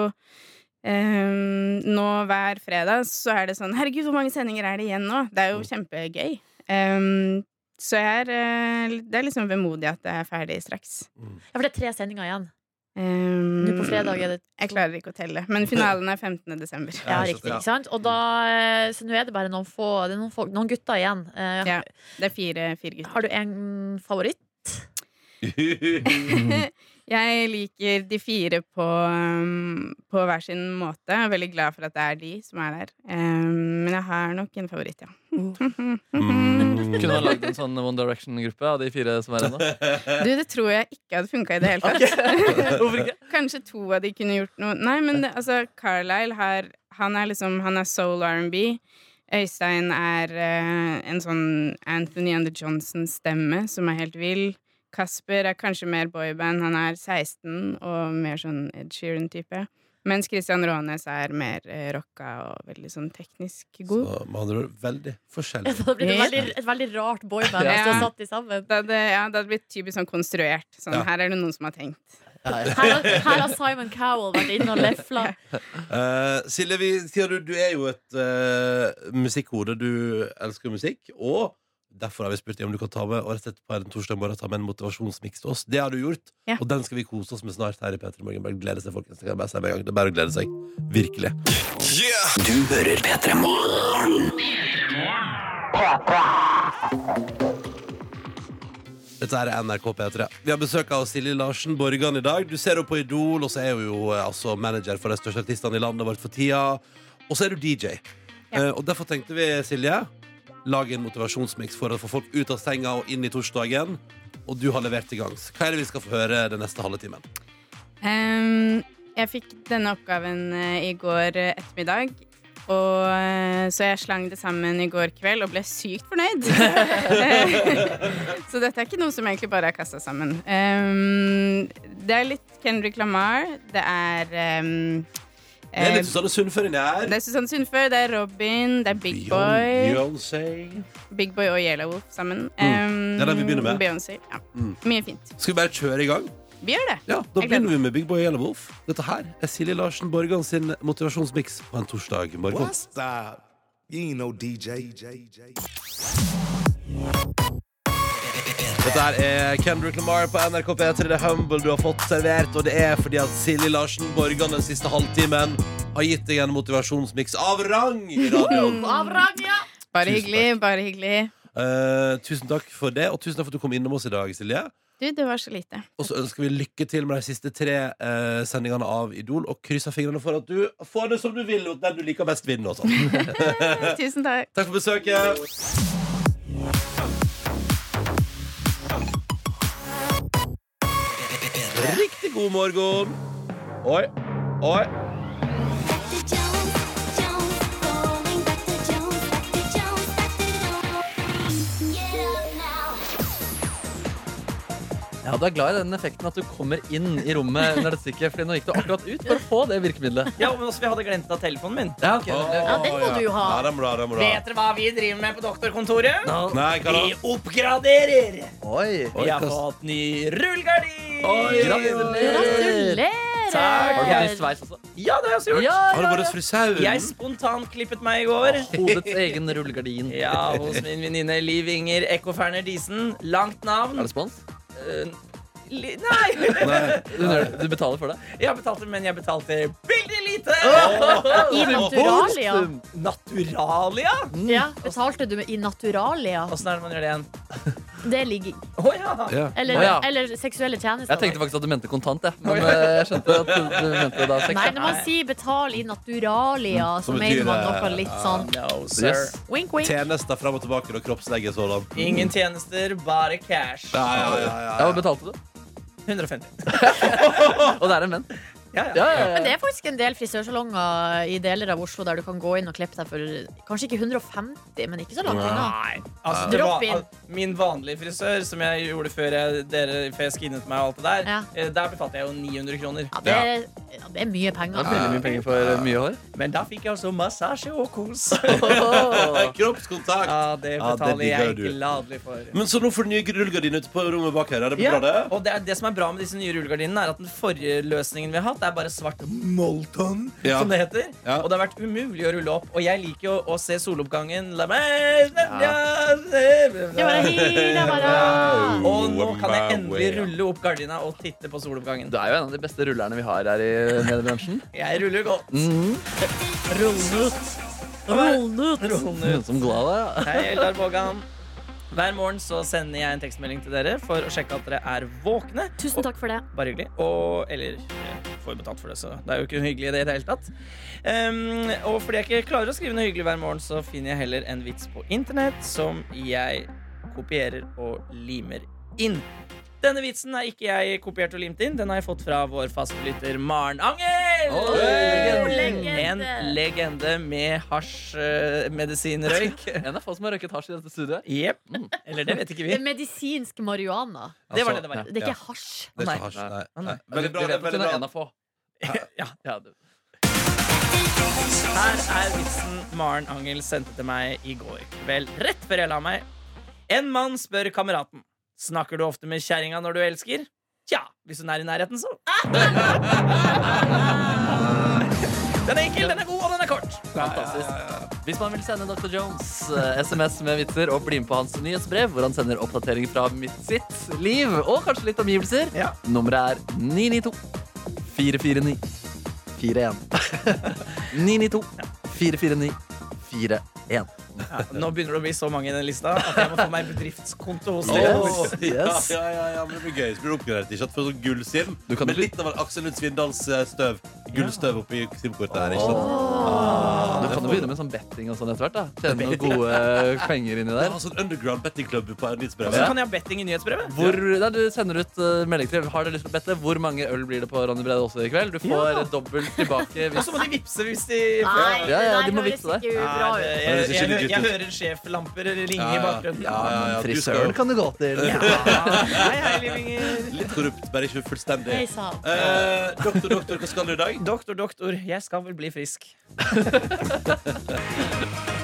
eh, Nå hver fredag så er det sånn Herregud, hvor mange sendinger er det igjen nå? Det er jo kjempegøy. Um, så jeg er eh, Det er liksom vemodig at det er ferdig straks. Ja, for det er tre sendinger igjen. Um, Nå på fredag er det Jeg klarer ikke å telle. Men finalen er 15. desember. Ja, riktig. ikke sant? Og da, eh, så nå er det bare noen få Det er noen, få, noen gutter igjen. Uh, Ja, det er fire, fire gutter. Har du en favoritt? jeg liker de fire på, um, på hver sin måte. Jeg er veldig glad for at det er de som er der. Um, men jeg har nok en favoritt, ja. Kunne man lagd en sånn One Direction-gruppe av de fire som er ennå? nå? Du, det tror jeg ikke hadde funka i det hele tatt. Okay. Kanskje to av de kunne gjort noe Nei, men det, altså, Carlisle har Han er liksom Han er soul R&B. Øystein er uh, en sånn Anthony and the Johnson-stemme som er helt vill. Kasper er kanskje mer boyband. Han er 16 og mer sånn Ed Sheeran-type. Mens Christian Rånes er mer eh, rocka og veldig sånn teknisk god. Så, med andre ord, veldig forskjellig. Det blir blitt et veldig, et veldig rart boyband hvis du har satt de sammen. Det hadde, ja, det hadde blitt typisk sånn konstruert. Sånn, Ja. Her er det noen som har tenkt. Her, har- her har Simon Cowell vært inne og lefla. Uh, Silje, vi, du, du er jo et uh, musikkhode. Du elsker musikk. Og derfor har vi spurt deg om du kan ta med Og rett og slett på en torsdag morgen ta med en motivasjonsmiks til oss. Det har du gjort, Ja. og den skal vi kose oss med snart her i P3 Morgen. Bare glede seg, folkens. Det kan bare si med en gang. Det er bare å glede seg. Virkelig. Du hører P3 Morgen. Dette er NRK P3. Vi har besøk av Silje Larsen Borgan i dag. Du ser henne på Idol, og så er hun jo eh, altså manager for de største artistene i landet vårt for tida. Og så er du DJ. Eh, og derfor tenkte vi, Silje, lage en motivasjonsmiks for å få folk ut av senga og inn i torsdagen. Og du har levert til gangs. Hva er det vi skal få høre den neste halve timen? Um, jeg fikk denne oppgaven eh, i går ettermiddag. Og, eh, så jeg slang det sammen i går kveld og ble sykt fornøyd. så dette er ikke noe som egentlig bare er kasta sammen. Um, det er litt Kendrick Lamar. Det er ehm, Det er eh, litt Susanne Sundfør inni her. det er Susanne Sundfør, det er Robin, det er Big Boy. Beyoncé. Big Boy og Yellow Wolf sammen. Mm. Ehm, Det er den vi begynner med. Beyoncé. Ja. Mm. Mye fint. Skal vi bare kjøre i gang? Vi gjør det. Ja, Da Jeg begynner vi med Big Boy og Yellow Wolf. Dette her er Silje Larsen Borgan sin motivasjonsmiks på en torsdag morgen. Stop. You ain't no DJ. Dette er Kendrick Lamar på NRK P3. Det er Humble du har fått servert, og det er fordi at Silje Larsen Borgan den siste halvtimen har gitt deg en motivasjonsmiks av rang i radioen. Av rang, ja! Bare Tusen hyggelig, bare hyggelig. Eh, tusen takk for det, og tusen takk for at du kom innom oss i dag, Silje. Du, det var så lite. Og så ønsker vi lykke til med de siste tre eh, sendingene av Idol, og krysser fingrene for at du får det som du vil, og den du liker best, vinner. og sånn. Tusen takk. Takk for besøket. Riktig god morgen. Oi, oi. Ja, Du er glad i den effekten at du kommer inn i rommet under det stikket. Fordi nå gikk du akkurat ut for å få det virkemidlet. Ja, men også, vi hadde glemt av telefonen min. Ja, ok. Ja, den må du jo ha. Ja, den bra, den bra. Vet dere hva vi driver med på doktorkontoret? Nei, hva da? Vi oppgraderer! Oi. Vi har fått ny rullegardin! Gratulerer! Har du ny sveis også? Ja, det har jeg også gjort. Har du bare frisøren? Jeg spontanklippet meg i går. Hodets egen rullegardin. Ja, hos min venninne Liv Inger Ekkoferner Disen. Langt navn. Er det spons? Eh, li nei! Nei. Du, du betaler for det? Jeg betalte, men jeg betalte veldig lite Oh, I Naturalia? Naturalia? Ja, betalte du i Naturalia? Åssen er det man gjør det igjen? Det er ligging. Oh, ja. Eller, oh, ja. eller seksuelle tjenester. Jeg tenkte faktisk at du mente kontant, jeg. Men eh, jeg skjønte at du, du mente da sex. Nei, når man sier 'betal i Naturalia', så Så mener man noe litt sånn No. Yes. Wink, wink. Tjenester fram og tilbake og kroppslegge sådan. Ingen tjenester, bare cash. Ja, ja, ja, ja, Ja, Hva betalte du? 150. Og det er en venn. Ja, Ja, ja, ja. Men det er faktisk en del frisørsalonger i deler av Oslo der du kan gå inn og klippe deg for kanskje ikke 150, men ikke så langt unna. Altså, det Dropp var, inn. al- min vanlige frisør, som jeg gjorde før jeg, dere, før jeg skinnet meg og alt det der, Ja. eh, der betalte jeg jo 900 kroner. Ja, det, er, ja, det er mye penger. Er veldig mye penger for eh, mye hår. Men da fikk jeg også massasje og kos. Kroppskontakt. Ja, det Ja, det betaler jeg du. gladelig for. Men så nå får du nye rullegardiner ute på rommet bak her. Er det Ja, bra, det? og det, er, det som er bra med disse nye rullegardinene, er at den forrige løsningen vi har hatt, er bare svart molton, Ja. som det heter. Ja. Og det har vært umulig å rulle opp. Og jeg liker jo å se soloppgangen. La meg. Og nå kan jeg endelig rulle opp gardina og titte på soloppgangen. Du er jo en av de beste rullerne vi har her i mediebransjen. Jeg ruller godt. Mm. Rullnut. Rullnut. Rullnut. Som glad ja. Hei, Eldar Vågan. Hver morgen så sender jeg en tekstmelding til dere for å sjekke at dere er våkne. Tusen takk for det. Bare hyggelig. Og, eller jeg får betalt for det, så det er jo ikke hyggelig i det i det hele tatt. Um, og fordi jeg ikke klarer å skrive noe hyggelig hver morgen, så finner jeg heller en vits på internett som jeg kopierer og limer inn. Denne vitsen er ikke jeg kopiert og limt inn. Den har jeg fått fra vår fastlytter Maren Angel. Oh, legende. En legende med hasjmedisinrøyk. En av få som har røyket hasj i dette studioet. Jepp. Eller det vet ikke Det vi. er medisinsk marihuana. Det var det det var. Det er ikke hasj. Det er ikke hasj. Nei. Nei. Nei. Veldig bra. det er en av få. Ja. Ja, du. Her er vitsen Maren Angel sendte til meg i går kveld, rett før jeg la meg. En mann spør kameraten Snakker du ofte med kjerringa når du elsker. Tja, hvis hun er i nærheten, så. Den er enkel, den er god, og den er kort. Fantastisk. Hvis man vil sende Dr. Jones eh, SMS med vitser og bli med på hans nyhetsbrev, hvor han sender oppdatering fra mitt sitt liv og kanskje litt omgivelser, Ja. nummeret er 992 449 41. 992 449 41. Ja, nå begynner det å bli så mange i den lista at jeg må få meg bedriftskonto hos dere. Oh, Yes. Ja, ja, ja, ja, men det blir gøy. Så blir det oppgradert. Ikke sant? For sånn gullsim. Du Med litt av Aksel Lund Svindals eh, støv. Gullstøv oppi simkortet her. Ikke sant? Du kan jo begynne med sånn betting og sånn etter hvert. da Tjene noen gode eh, penger inni Det der. Ja, sånn underground bettingklubb på Så kan jeg ha betting i nyhetsbrevet. Hvor, der du sender ut uh, melding til Har du lyst til å bette hvor mange øl blir det på Ronny Brede også i kveld. Du får Ja. dobbelt tilbake. Og så må de vippse hvis de Nei, Ja, ja, de må vite det. ikke bra ut. Jeg, jeg, hører sjeflamper ringe Ja, i bakgrunnen. Ja, ja, ja. Frisøren kan du gå til. Ja. Hei, hei, Livinger. litt korrupt, bare ikke fullstendig. Hei. Eh, doktor, doktor, hva skal du i dag? Doktor, doktor, jeg skal vel bli frisk.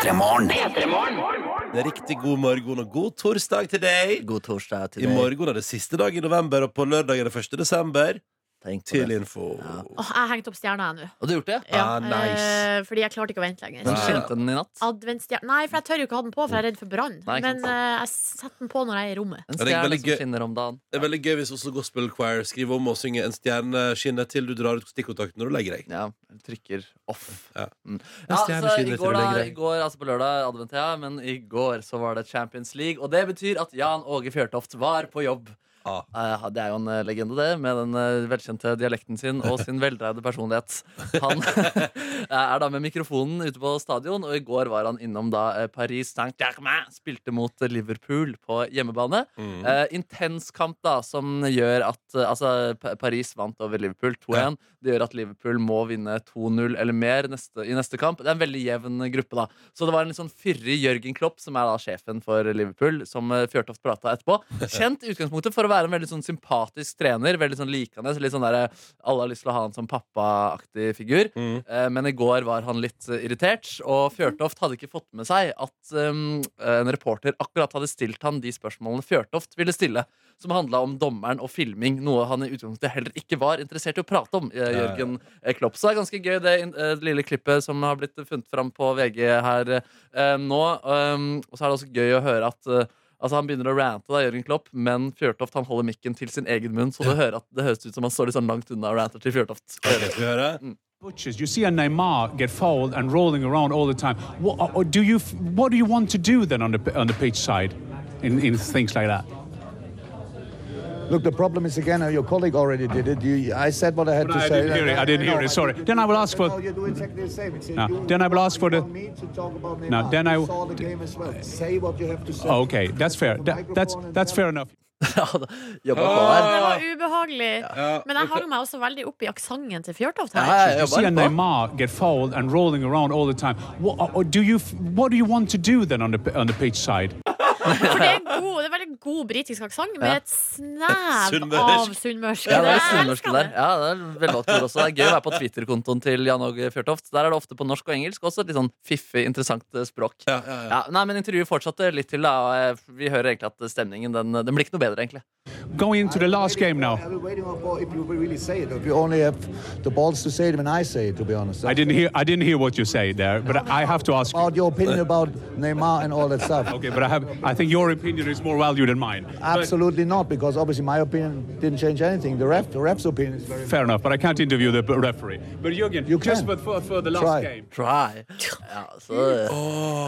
P3 Morgen. Det er riktig god morgen og god torsdag til deg. God torsdag til I morgen er det siste dag i november, og på lørdag er det 1. desember. Tenk på Til det. info. Åh, jeg har hengt opp stjerna, jeg nå. Og du har gjort det? Ja, Ah, nice. eh, fordi jeg klarte ikke å vente lenger. Men Ja. skinte den i natt? Adventsstjerne Nei, for jeg tør jo ikke ha den på, for jeg er redd for brann. Nei, ikke Men sant. eh, jeg setter den på når jeg er i rommet. En det er stjerne som gøy. skinner om dagen. Det er veldig gøy hvis Oslo Gospel Choir skriver om å synge en stjerne skinner til du drar ut stikkontakten når du legger deg. Ja, trykker off. Ja. Mm. En Ja, stjerne så skinner i til går, du da, legger i deg. går, altså på lørdag, advent, ja, men i går så var det Champions League. Og det betyr at Jan Åge Fjørtoft var på jobb. Ah. Det er jo en eh, legende, det, med den eh, velkjente dialekten sin og sin veldreide personlighet. Han er da med mikrofonen ute på stadion, og i går var han innom da Paris Saint-Germain spilte mot Liverpool på hjemmebane. Mm. Eh, intens kamp da, som gjør at Altså, Paris vant over Liverpool 2-1. Det gjør at Liverpool må vinne 2-0 eller mer neste, i neste kamp. Det er en veldig jevn gruppe, da. Så det var en litt sånn fyrig Jørgen Klopp, som er da sjefen for Liverpool, som Fjørtoft prata etterpå. Kjent i utgangspunktet for å å være en veldig sånn sympatisk trener. Veldig sånn likende. Litt sånn der, alle har lyst til å ha han som pappaaktig figur. Eh, Men i går var han litt eh, irritert, og Fjørtoft hadde ikke fått med seg at um, en reporter akkurat hadde stilt han de spørsmålene Fjørtoft ville stille, som handla om dommeren og filming, noe han i utgangspunktet heller ikke var interessert i å prate om. eh. Jørgen Klopp. Så det er ganske gøy, det det lille klippet som har blitt funnet fram på VG her nå. Um, og så er det også gøy å høre at Altså Han begynner å rante, da, Jørgen Klopp, men Fjørtoft han holder mikken til sin egen munn. Så det, hører at, det høres ut som han står litt sånn langt unna og ranter til Fjørtoft. Butchers, you see a Neymar get fouled and rolling around all the time. What, or do you, what do you want to do then on the, on the pitch side in, in things like that? Look, the problem is again, your colleague already did it. You, I said what I had But to I say. didn't hear it. I didn't hear it. Sorry. Then I will ask for. No, you do exactly the same. No, you- then I will ask for the- you me to talk about No, Neymar. then I- saw the game as well. Say what you have to say. Oh, okay, that's fair. That, that's that's fair enough. Jobba Det var ubehagelig. Men jeg hang meg også veldig opp i aksenten til Fjørtoft her. you see a Neymar get fouled and rolling around all the time. What, do you, what do you want to do then on the on the pitch side? For det er, god, god britisk aksent med Ja. et snev av sunnmørsk. Ja, det er sunnmørsk der. Ja, det er velvalgt ord også. Det er gøy å være på Twitter-kontoen til Jan Åge Fjørtoft. Der er det ofte på norsk og engelsk. Også litt sånn fiffig, interessant eh, språk. Ja, nei, men intervjuet fortsatte litt til, da. og, eh, Vi hører egentlig at stemningen den, den blir ikke noe bedre, egentlig. Going into the last game now. I've been waiting for if you really say it. If you only have the balls to say it when I say it, to be honest. I didn't hear I didn't hear what you say there, but I have to ask. About your opinion about Neymar and all that stuff. Okay, but I have I think your opinion is more valued than mine. But- Absolutely not, because obviously my opinion didn't change anything. The ref, the ref's opinion is very. Fair enough, but I can't interview the referee. But Jürgen, You just but for, for the last Try. game. Try. Ja, så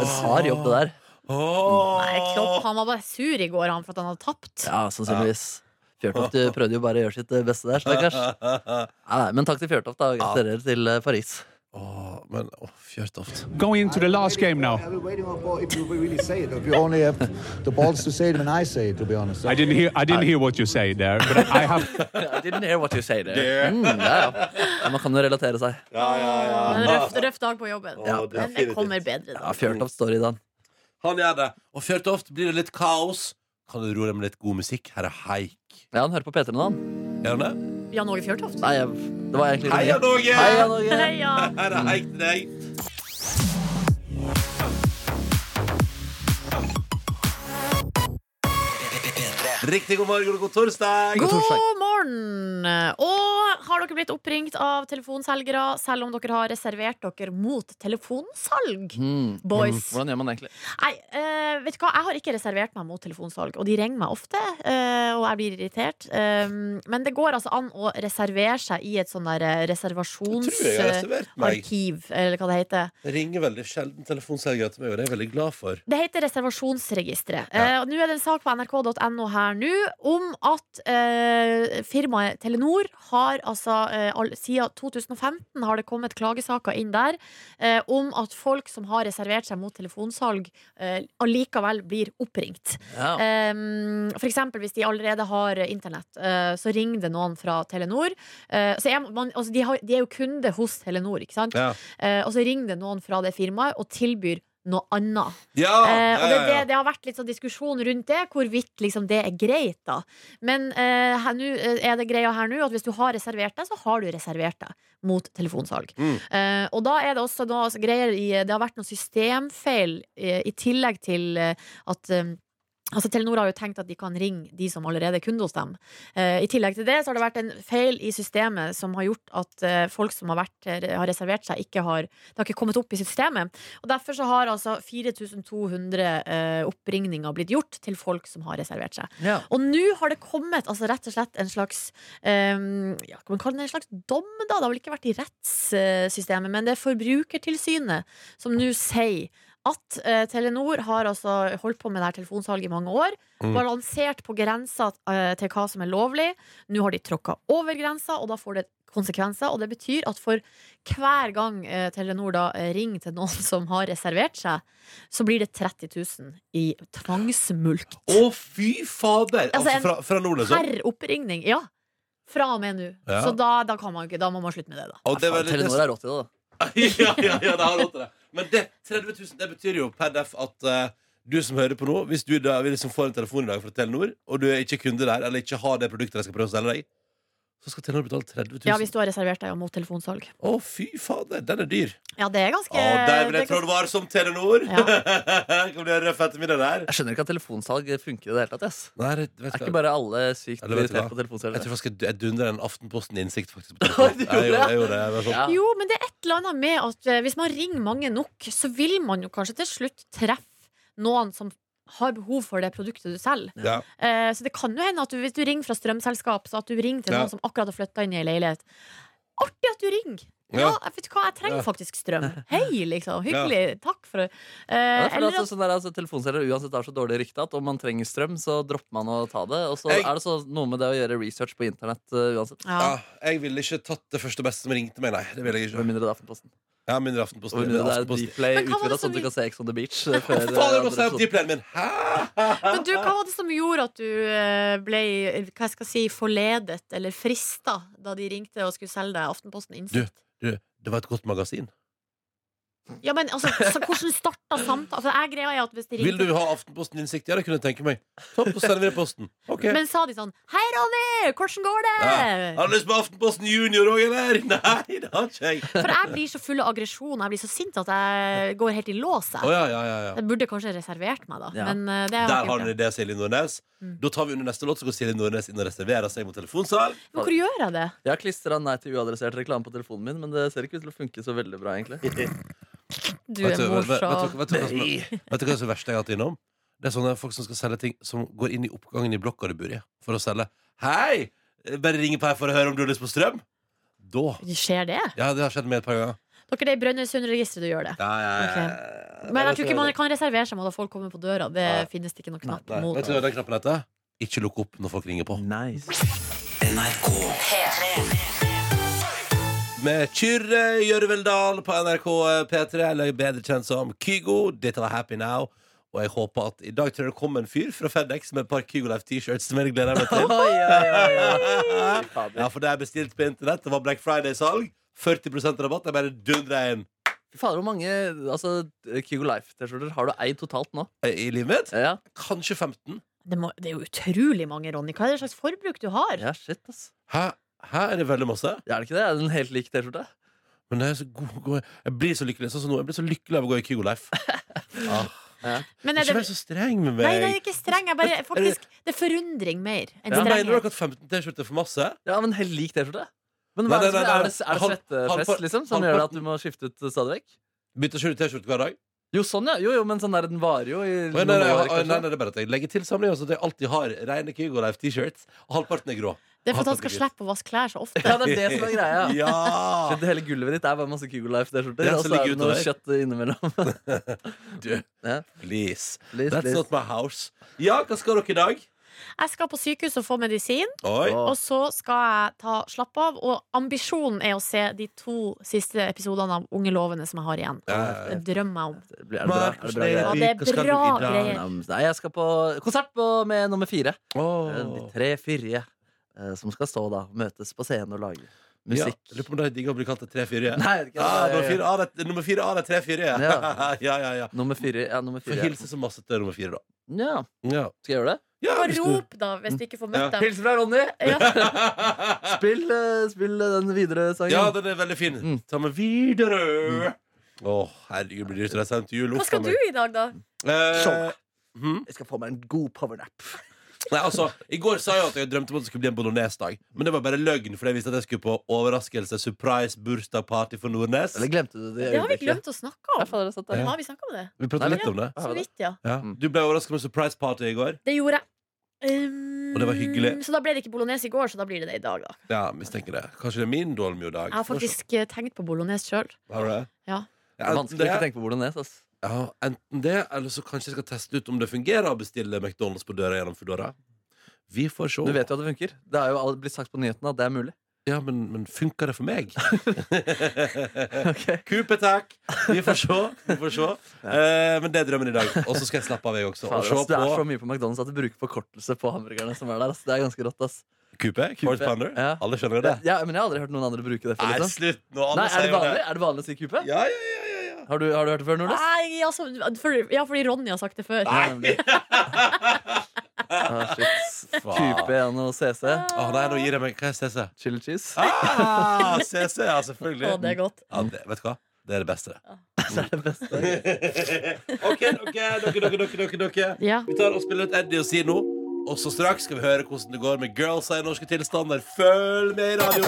En hard jobb, det der. Nei, Klopp han var bare sur i går han, for at han hadde tapt. Ja, sannsynligvis. Fjørtoft prøvde jo bare å gjøre sitt beste der, stakkars. Men takk til Fjørtoft, da. Gratulerer til eh, Paris. men åh, Fjørtoft. Going into the last game now. I've been waiting for if you really say it. If you only have the balls to say it when I say it, to be honest. I didn't hear I didn't hear what you say there, but I have I didn't hear what you say there. Mm, ja, ja. ja, man kan jo relatere seg. Ja, En røff, røff dag på jobben. Ja, Men det kommer bedre. Ja, Da. Fjørtoft står i den. Han gjør det. Og Fjørtoft, blir det litt kaos, kan du roe deg med litt god musikk. Her er Haik. Ja, han hører på P3 nå, han. Gjør han det? Jan Åge Fjørtoft. Nei, jeg, det var egentlig Hei, Jan Åge! Hei, Jan Åge! Heia! Her er Haik til Riktig god morgen og god torsdag. God morgen! Og har dere blitt oppringt av telefonselgere selv om dere har reservert dere mot telefonsalg? Mm. Boys. Hvordan gjør man det egentlig? Nei, eh, vet du hva? Jeg har ikke reservert meg mot telefonsalg, og de ringer meg ofte, eh, og jeg blir irritert. Um, men det går altså an å reservere seg i et sånn der eh, Jeg tror jeg har reservert meg. reservasjonsarkiv, eller hva det heter. Det ringer veldig sjelden telefonselgere til meg, og det er jeg veldig glad for. Det heter reservasjonsregisteret. Eh, og nå er det en sak på nrk.no her nå om at eh, firmaet Telenor har altså eh, all, Siden 2015 har det kommet klagesaker inn der eh, om at folk som har reservert seg mot telefonsalg, eh, allikevel blir oppringt. Ja. Um, for eksempel hvis de allerede har internett, eh, så ringer det noen fra Telenor. Eh, så er man, altså de, har, de er jo kunde hos Telenor, ikke sant? Ja. Eh, og så ringer det noen fra det firmaet og tilbyr noe annet. Ja, Eh, og det, det, det har vært litt sånn diskusjon rundt det, hvorvidt liksom det er greit. da Men eh, nå, eh, er det greia her nå at hvis du har reservert deg, så har du reservert deg mot telefonsalg. Mm. Eh, og da er det også noe altså, greier i Det har vært noen systemfeil i, i tillegg til eh, at eh, Altså Telenor har jo tenkt at de kan ringe de som allerede er kunde hos dem. Eh, I tillegg til det så har det vært en feil i systemet som har gjort at eh, folk som har, vært, har reservert seg, ikke har Det har ikke kommet opp i systemet. Og Derfor så har altså 4200 eh, oppringninger blitt gjort til folk som har reservert seg. Ja. Og nå har det kommet altså rett og slett en slags eh, ja, Kan man kalle det en slags dom, da? Det har vel ikke vært i rettssystemet, men det er Forbrukertilsynet som nå sier at eh, Telenor har altså holdt på med det her telefonsalget i mange år. Mm. Balansert på grensa eh, til hva som er lovlig. Nå har de tråkka over grensa, og da får det konsekvenser. Og det betyr at for hver gang eh, Telenor da eh, ringer til noen som har reservert seg, så blir det 30 000 i tvangsmulkt. Å, fy fader! Altså, Altså, en fra, fra nord, liksom? Per oppringning. Ja. Fra og med nå. Ja. Så da, da, kan man ikke, da må man slutte med det, da. Og det er veldig- Telenor er rått til det, da. ja, ja, ja, det har råd til det. Men det, 30 000, det betyr jo per def at eh, du som hører på nå, hvis du da liksom får en telefon i dag fra Telenor, og du er ikke kunde der, eller ikke har det produktet de skal prøve å selge deg, så skal Telenor betale 30 000. Ja, hvis du har reservert deg mot telefonsalg. Å, fy fader, den er dyr. Ja, det er ganske Å, det er jeg ganske- det var som Telenor. kan bli en røff ettermiddag der. Jeg skjønner ikke at telefonsalg funker i det hele tatt. Yes. Nei, det, vet Er du ikke hva? bare alle sykt irritert på telefonsalg? Jeg tror faktisk jeg, jeg dundrer en Aftenposten-innsikt faktisk på Jeg gjorde- det? jeg gjorde det. Sånn, Jo, men det er et eller annet med at eh, hvis man ringer mange nok, så vil man jo kanskje til slutt treffe noen som har behov for det produktet du selger. Ja. Eh, så det kan jo hende at du, hvis du ringer fra strømselskap, så at du ringer til Ja. noen som akkurat har flytta inn i ei leilighet. Artig at du ringer! Ja. Ja, vet du hva, jeg trenger Ja. faktisk strøm. Hei, liksom. Hyggelig. Takk for det. Eh, Ja, for altså, sånn der, altså, Telefonselgere uansett har så dårlig rykte at om man trenger strøm, så dropper man å ta det. Og så Jeg- er det så noe med det å gjøre research på internett uh, uansett. ja, jeg ville ikke tatt det første beste som ringte meg, nei. Det ville jeg ikke. Med mindre det er Aftenposten. Ja, mindre Aftenposten. Og mindre det er Aftenposten. Dplay Men hva var utvida, det som sånn at du kan se Ex on the Beach. uh, før, Hva faen, jeg må opp min! Hæ? men du, hva var det som gjorde at du eh, ble hva jeg skal si, forledet eller frista da de ringte og skulle selge deg Aftenposten Du, Innsikt? du, det var et godt magasin. Ja, men altså, så hvordan starta samtalen? Altså, jeg greia er at hvis de Vil du ha Aftenposten innsikt? Ja, det kunne jeg tenke meg. Topp, så sender vi det posten. Ok. Men sa de sånn Hei, Ronny! Hvordan går det? Ja. Har du lyst på Aftenposten Junior òg, eller? Nei, det har ikke jeg. For jeg blir så full av aggresjon. Jeg blir så sint at jeg går helt i lås. jeg. Å, ja, ja, ja, ja. Jeg burde kanskje reservert meg, da. Ja. Men uh, det har Der har du en idé, Silje Nordnes. Mm. Da tar vi under neste låt, så går Silje Nordnes inn og reserverer seg mot telefonsalg. Men hvor gjør jeg det? Jeg har klistra nei til uadressert reklame på telefonen min, men det ser ikke ut til å funke så veldig bra, egentlig. Du er morsom. vet du hva som er- er verste jeg har hatt innom? Det er sånne folk som skal selge ting som går inn i oppgangen i blokka du bor i, for å selge. Hei! Bare ringe på her for å høre om du har lyst på strøm. Da Skjer det? Ja, det har skjedd med et par ganger. Dere, det er i Brønnøysundregisteret du gjør det. Ja, ja, ja, okay. Men jeg tror ikke man kan reservere seg mot at folk kommer på døra. Det finnes det ikke noen knapp mot. vet du hva den knappen heter? Ikke lukk opp når folk ringer på. Med Kyrre Gjørveldal på NRK P3, eller bedre kjent som Kygo. Dette var Happy Now. Og jeg håper at i dag tror jeg det kom en fyr fra FedEx med et par Kygo Life T-shirts som jeg gleder meg til. Ja, for det er bestilt på internett. Det var Black Friday-salg. 40% rabatt. Jeg bare dundra inn. Fy fader, hvor mange altså, Kygo Life-T-skjorter har du eid totalt nå? I livet mitt? Ja. Kanskje 15. Det, må, det er jo utrolig mange, Ronny. Hva er det slags forbruk du har? Ja, shit, ass. Hæ? Her er det veldig masse. Ja, er det ikke det? Er det en helt lik T-skjorte? Men det er så god, god Jeg blir så lykkelig sånn som nå. Jeg blir så lykkelig av å gå i Kygo Life. Ah. Men er Ikke det- så streng med meg. Nei, det er ikke streng. Jeg bare, faktisk, det er forundring mer enn Ja, mener strenghet. at 15 T-skjorter er for masse? Ja, men helt lik T-skjorte. Men Nei, hva er det, nei, som- nei, er nei. det, er det Halv- svettepress liksom, som gjør at du må skifte ut stadig vekk? Bytter ikke du T-skjorte hver dag? Jo, sånn, ja. Jo, jo, men sånn der, den varer jo i Å, Nei, noen nei, nei, år, nei, kanskje. nei, det er bare at jeg legger til samling. så at jeg alltid har rene Kygo Life T-shirts. Og halvparten er grå. Det er for at han skal slippe å vaske klær så ofte. Ja, det er det som er greia. Ja. Shit, hele gulvet ditt er bare masse Kygo Life-T-skjorter. Ja, Og så så er ligger det noe kjøtt innimellom. Du, Ja. please. Please, That's please. not my house. Ja, hva skal dere i dag? Jeg skal på sykehus og få medisin, Oi. og så skal jeg ta slappe av. Og ambisjonen er å se de to siste episodene av Unge lovende som jeg har igjen. Ja, ja, ja. Det drømmer jeg om. Det blir- Er det bra, er det bra Ja, greier? det er bra. Nei, jeg skal på konsert på, med nummer fire. Eh, De tre fyrige som skal stå da, møtes på scenen og lage musikk. Ja, lurer på om de digger å bli kalt det tre fyrige. Nei, ikke. Ah, nummer, fire av det, nummer fire av de tre fyrige. Ja. ja, ja, ja. Nummer fire. Ja, nummer Får Få hilse så masse til nummer fire, da. Ja. Ja. Skal jeg gjøre det? Ja, Bare du- rop, da, hvis du ikke får møtt Ja. dem. Hils fra Ronny! Ja. Spill, eh, spill eh, den videre sangen. Ja, den er veldig fin. Mm. Ta med videre. Å, herregud, blir det dyrt å reise hjem til jul? Hva skal du i dag, da? Eh, Show. Hmm? Jeg skal få meg en god powernap. Nei, altså, I går sa jeg at jeg drømte om at det skulle bli en bolognese-dag. Men det var bare løgn, for jeg visste at jeg skulle på overraskelse surprise bursdag-party for Nordnes. Eller glemte du det? Det har vi glemt å snakke Ja, om. Ja. Har vi snakka om det? Vi pratet litt om det. Så vidt, ja. Ja. Mm. Du ble overrasket med surprise-party i går. Det gjorde jeg. Um, Og det var hyggelig. Så da ble det ikke bolognese i går, så da blir det det i dag, da. Ja, mistenker det. Kanskje det er min Dolmio-dag. Jeg har faktisk eh, tenkt på bolognese sjøl. Har du det? Ja. Det er vanskelig å ikke tenke på bolognese. ass. Ja, enten det, eller så kanskje jeg skal teste ut om det fungerer å bestille McDonald's på døra gjennom Foodora. Vi får se. Du vet jo at det funker. Det er jo blitt sagt på nyhetene at det er mulig. Ja, men, men funker det for meg? Kupe, takk! Vi får se. Vi får se. Eh, men det er drømmen i dag. Og så skal jeg slappe av, jeg også. Og Fader, ass, det er så mye på McDonald's at du bruker forkortelse på hamburgerne som er der. ass. Det er ganske rått. ass Kupe. Quarter. Ja. Alle skjønner det. Ja, men jeg har aldri hørt noen andre bruke det før. Nei, Liksom. slutt nå. Nei, er, det vanlig? det. er det vanlig å si kupe? Ja, ja, ja, ja, ja. Har du, har du hørt det før, Nordnes? Nei, altså, for, ja, fordi Ronny har sagt det før. Nei! Ah, shit. QP1 og CC. Å nei, nå gir jeg meg Hva er CC? Chili cheese. Ah, CC, ja, selvfølgelig. Å, det er godt. Ja, det, vet du hva? Det er det beste. Det er det beste. OK, dere, dere, dere, dere, dere. Ja. Vi tar og spiller ut Eddie og Sino. Og så straks skal vi høre hvordan det går med girlsa i norske tilstander. Følg med i radio.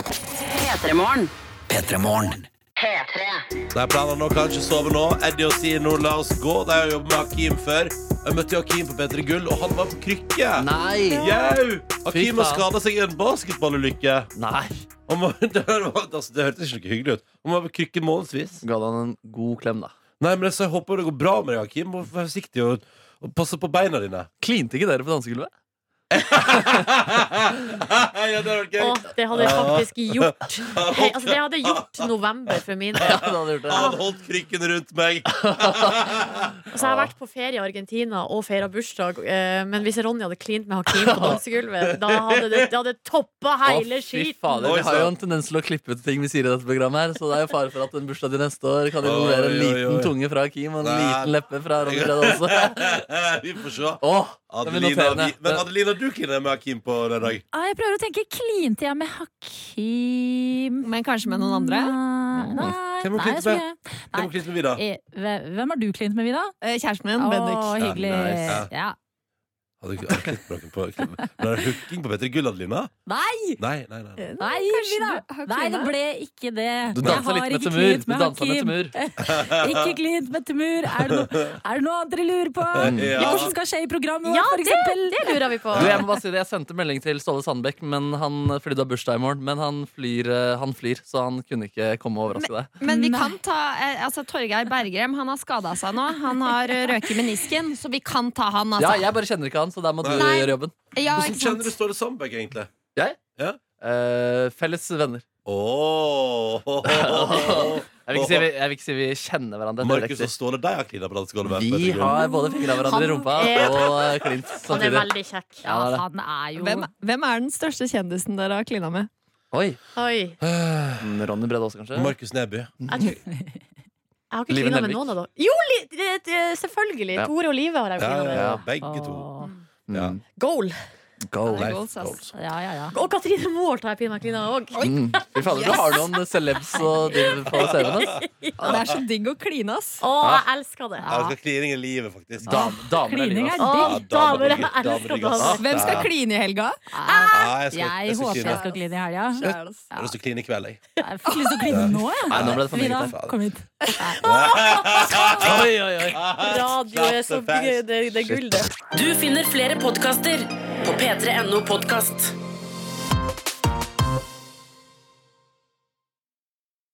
P3morgen. P3morgen. De planene nå kan ikke sove nå. Eddie og Sino, la oss gå. De har jobbet med Hakim før. Jeg møtte Hakim på P3 Gull, og han var på krykke. Nei! Jau! Hakim har skada seg i en basketballulykke. Nei. Det, var- altså, det hørtes ikke noe hyggelig ut. Han var på krykke månedsvis. Ga han en god klem, da. Nei, men så jeg håper det går bra med deg, Hakim. Vær forsiktig og, og passe på beina dine. Klinte ikke dere på dansegulvet? ja, det var gøy. Å, det hadde jeg faktisk gjort. Hei, altså, det hadde gjort november for min del. Ja, det hadde gjort det. Holdt krykken rundt meg. Altså, jeg har vært på ferie i Argentina og feira bursdag, eh, men hvis Ronny hadde klint med Hakim på dansegulvet, da hadde det, det hadde toppa hele skiten. fader, Vi har jo en tendens til å klippe ut ting vi sier i dette programmet, her så det er jo fare for at en bursdag til neste år kan involvere en liten oi. tunge fra Hakim og en Nei. liten leppe fra Ronny Brede også. Vi får se. Åh, Adelina, vi, men Adelina, du kliner med Hakim på lørdag. dag. Ah, Jeg prøver å tenke, klinte jeg med Hakim? Men kanskje med noen andre? Nei, Hvem har nei, klint jeg tror med? ikke- Hvem har klint med Vida? Eh, Hvem har du klint med, Vida? Eh, Kjæresten min, Å, Bendik. hyggelig. Ja, nice. Ja. Hadde du noen på Ble det hooking på Petter Gull, Adelina? Nei! Nei, nei, nei. nei. Nei, Kanskje du har Nei, det ble ikke det. Du Jeg dansa har litt med ikke Temur. klint Du dansa med Hakim. Temur. Ikke klint med Temur. Er det, noe, er det noe annet dere lurer på? Ja. Hva som skal skje i programmet Ja, for det, eksempel? det lurer vi på. Du, jeg må bare si det, jeg sendte melding til Ståle Sandbekk, men han fordi du har bursdag i morgen. Men han flyr, eh, han flyr, så han kunne ikke komme og overraske deg. Men vi kan ta eh, altså, Torgeir Bergrem han har skada seg nå. Han har eh, røket menisken, så vi kan ta han. Ja, Altså. jeg bare kjenner ikke han, så der må du Nei. gjøre jobben. Ja, Hvordan ikke kjenner du? Ståle Sandberg, egentlig? Jeg? Ja. Eh, felles venner. Åh Jeg vil, ikke si vi, jeg vil ikke si vi kjenner hverandre. er Markus og Ståle, de har klina på dansegulvet. Vi har både fingra hverandre i Han rumpa er- og eh, klint Han er samtidig. veldig kjekk. Ja, det er det. Han er jo Hvem, hvem er den største kjendisen dere har klina med? Oi. Oi. Ronny Brede også, kanskje? Markus Neby. Jeg, tror, jeg har ikke Live klina med Nelvik. noen av dem. Jo, li, det, det, selvfølgelig! Ja. Tore og Live har jeg Ja, klina ja, med. ja, begge to. Åh. Ja. Mm. Goal! Goal. life goals. Goals. Ja, ja, ja. Og Katrine Moholt har jeg pinadø klina òg. Mm. Fy fader, du har noen celebs og div på CV-en. Det er så digg å kline, ass. Å, jeg elsker det. Jeg skal klining i livet, faktisk. Dam, damer er digg, ass. Å, damer, jeg damer elsker digg, ass. damer. Hvem skal kline i helga? Ja, jeg skal, Jeg jeg håper jeg skal kline i helga. Jeg har lyst til å kline i kveld, jeg. Jeg fikk lyst til å kline nå, jeg. Nei, nå ble det for meget. kom hit. Oi, oi, oi. Radio er så gøy. Det, det er gull, det. Du finner flere podkaster på p3.no podkast.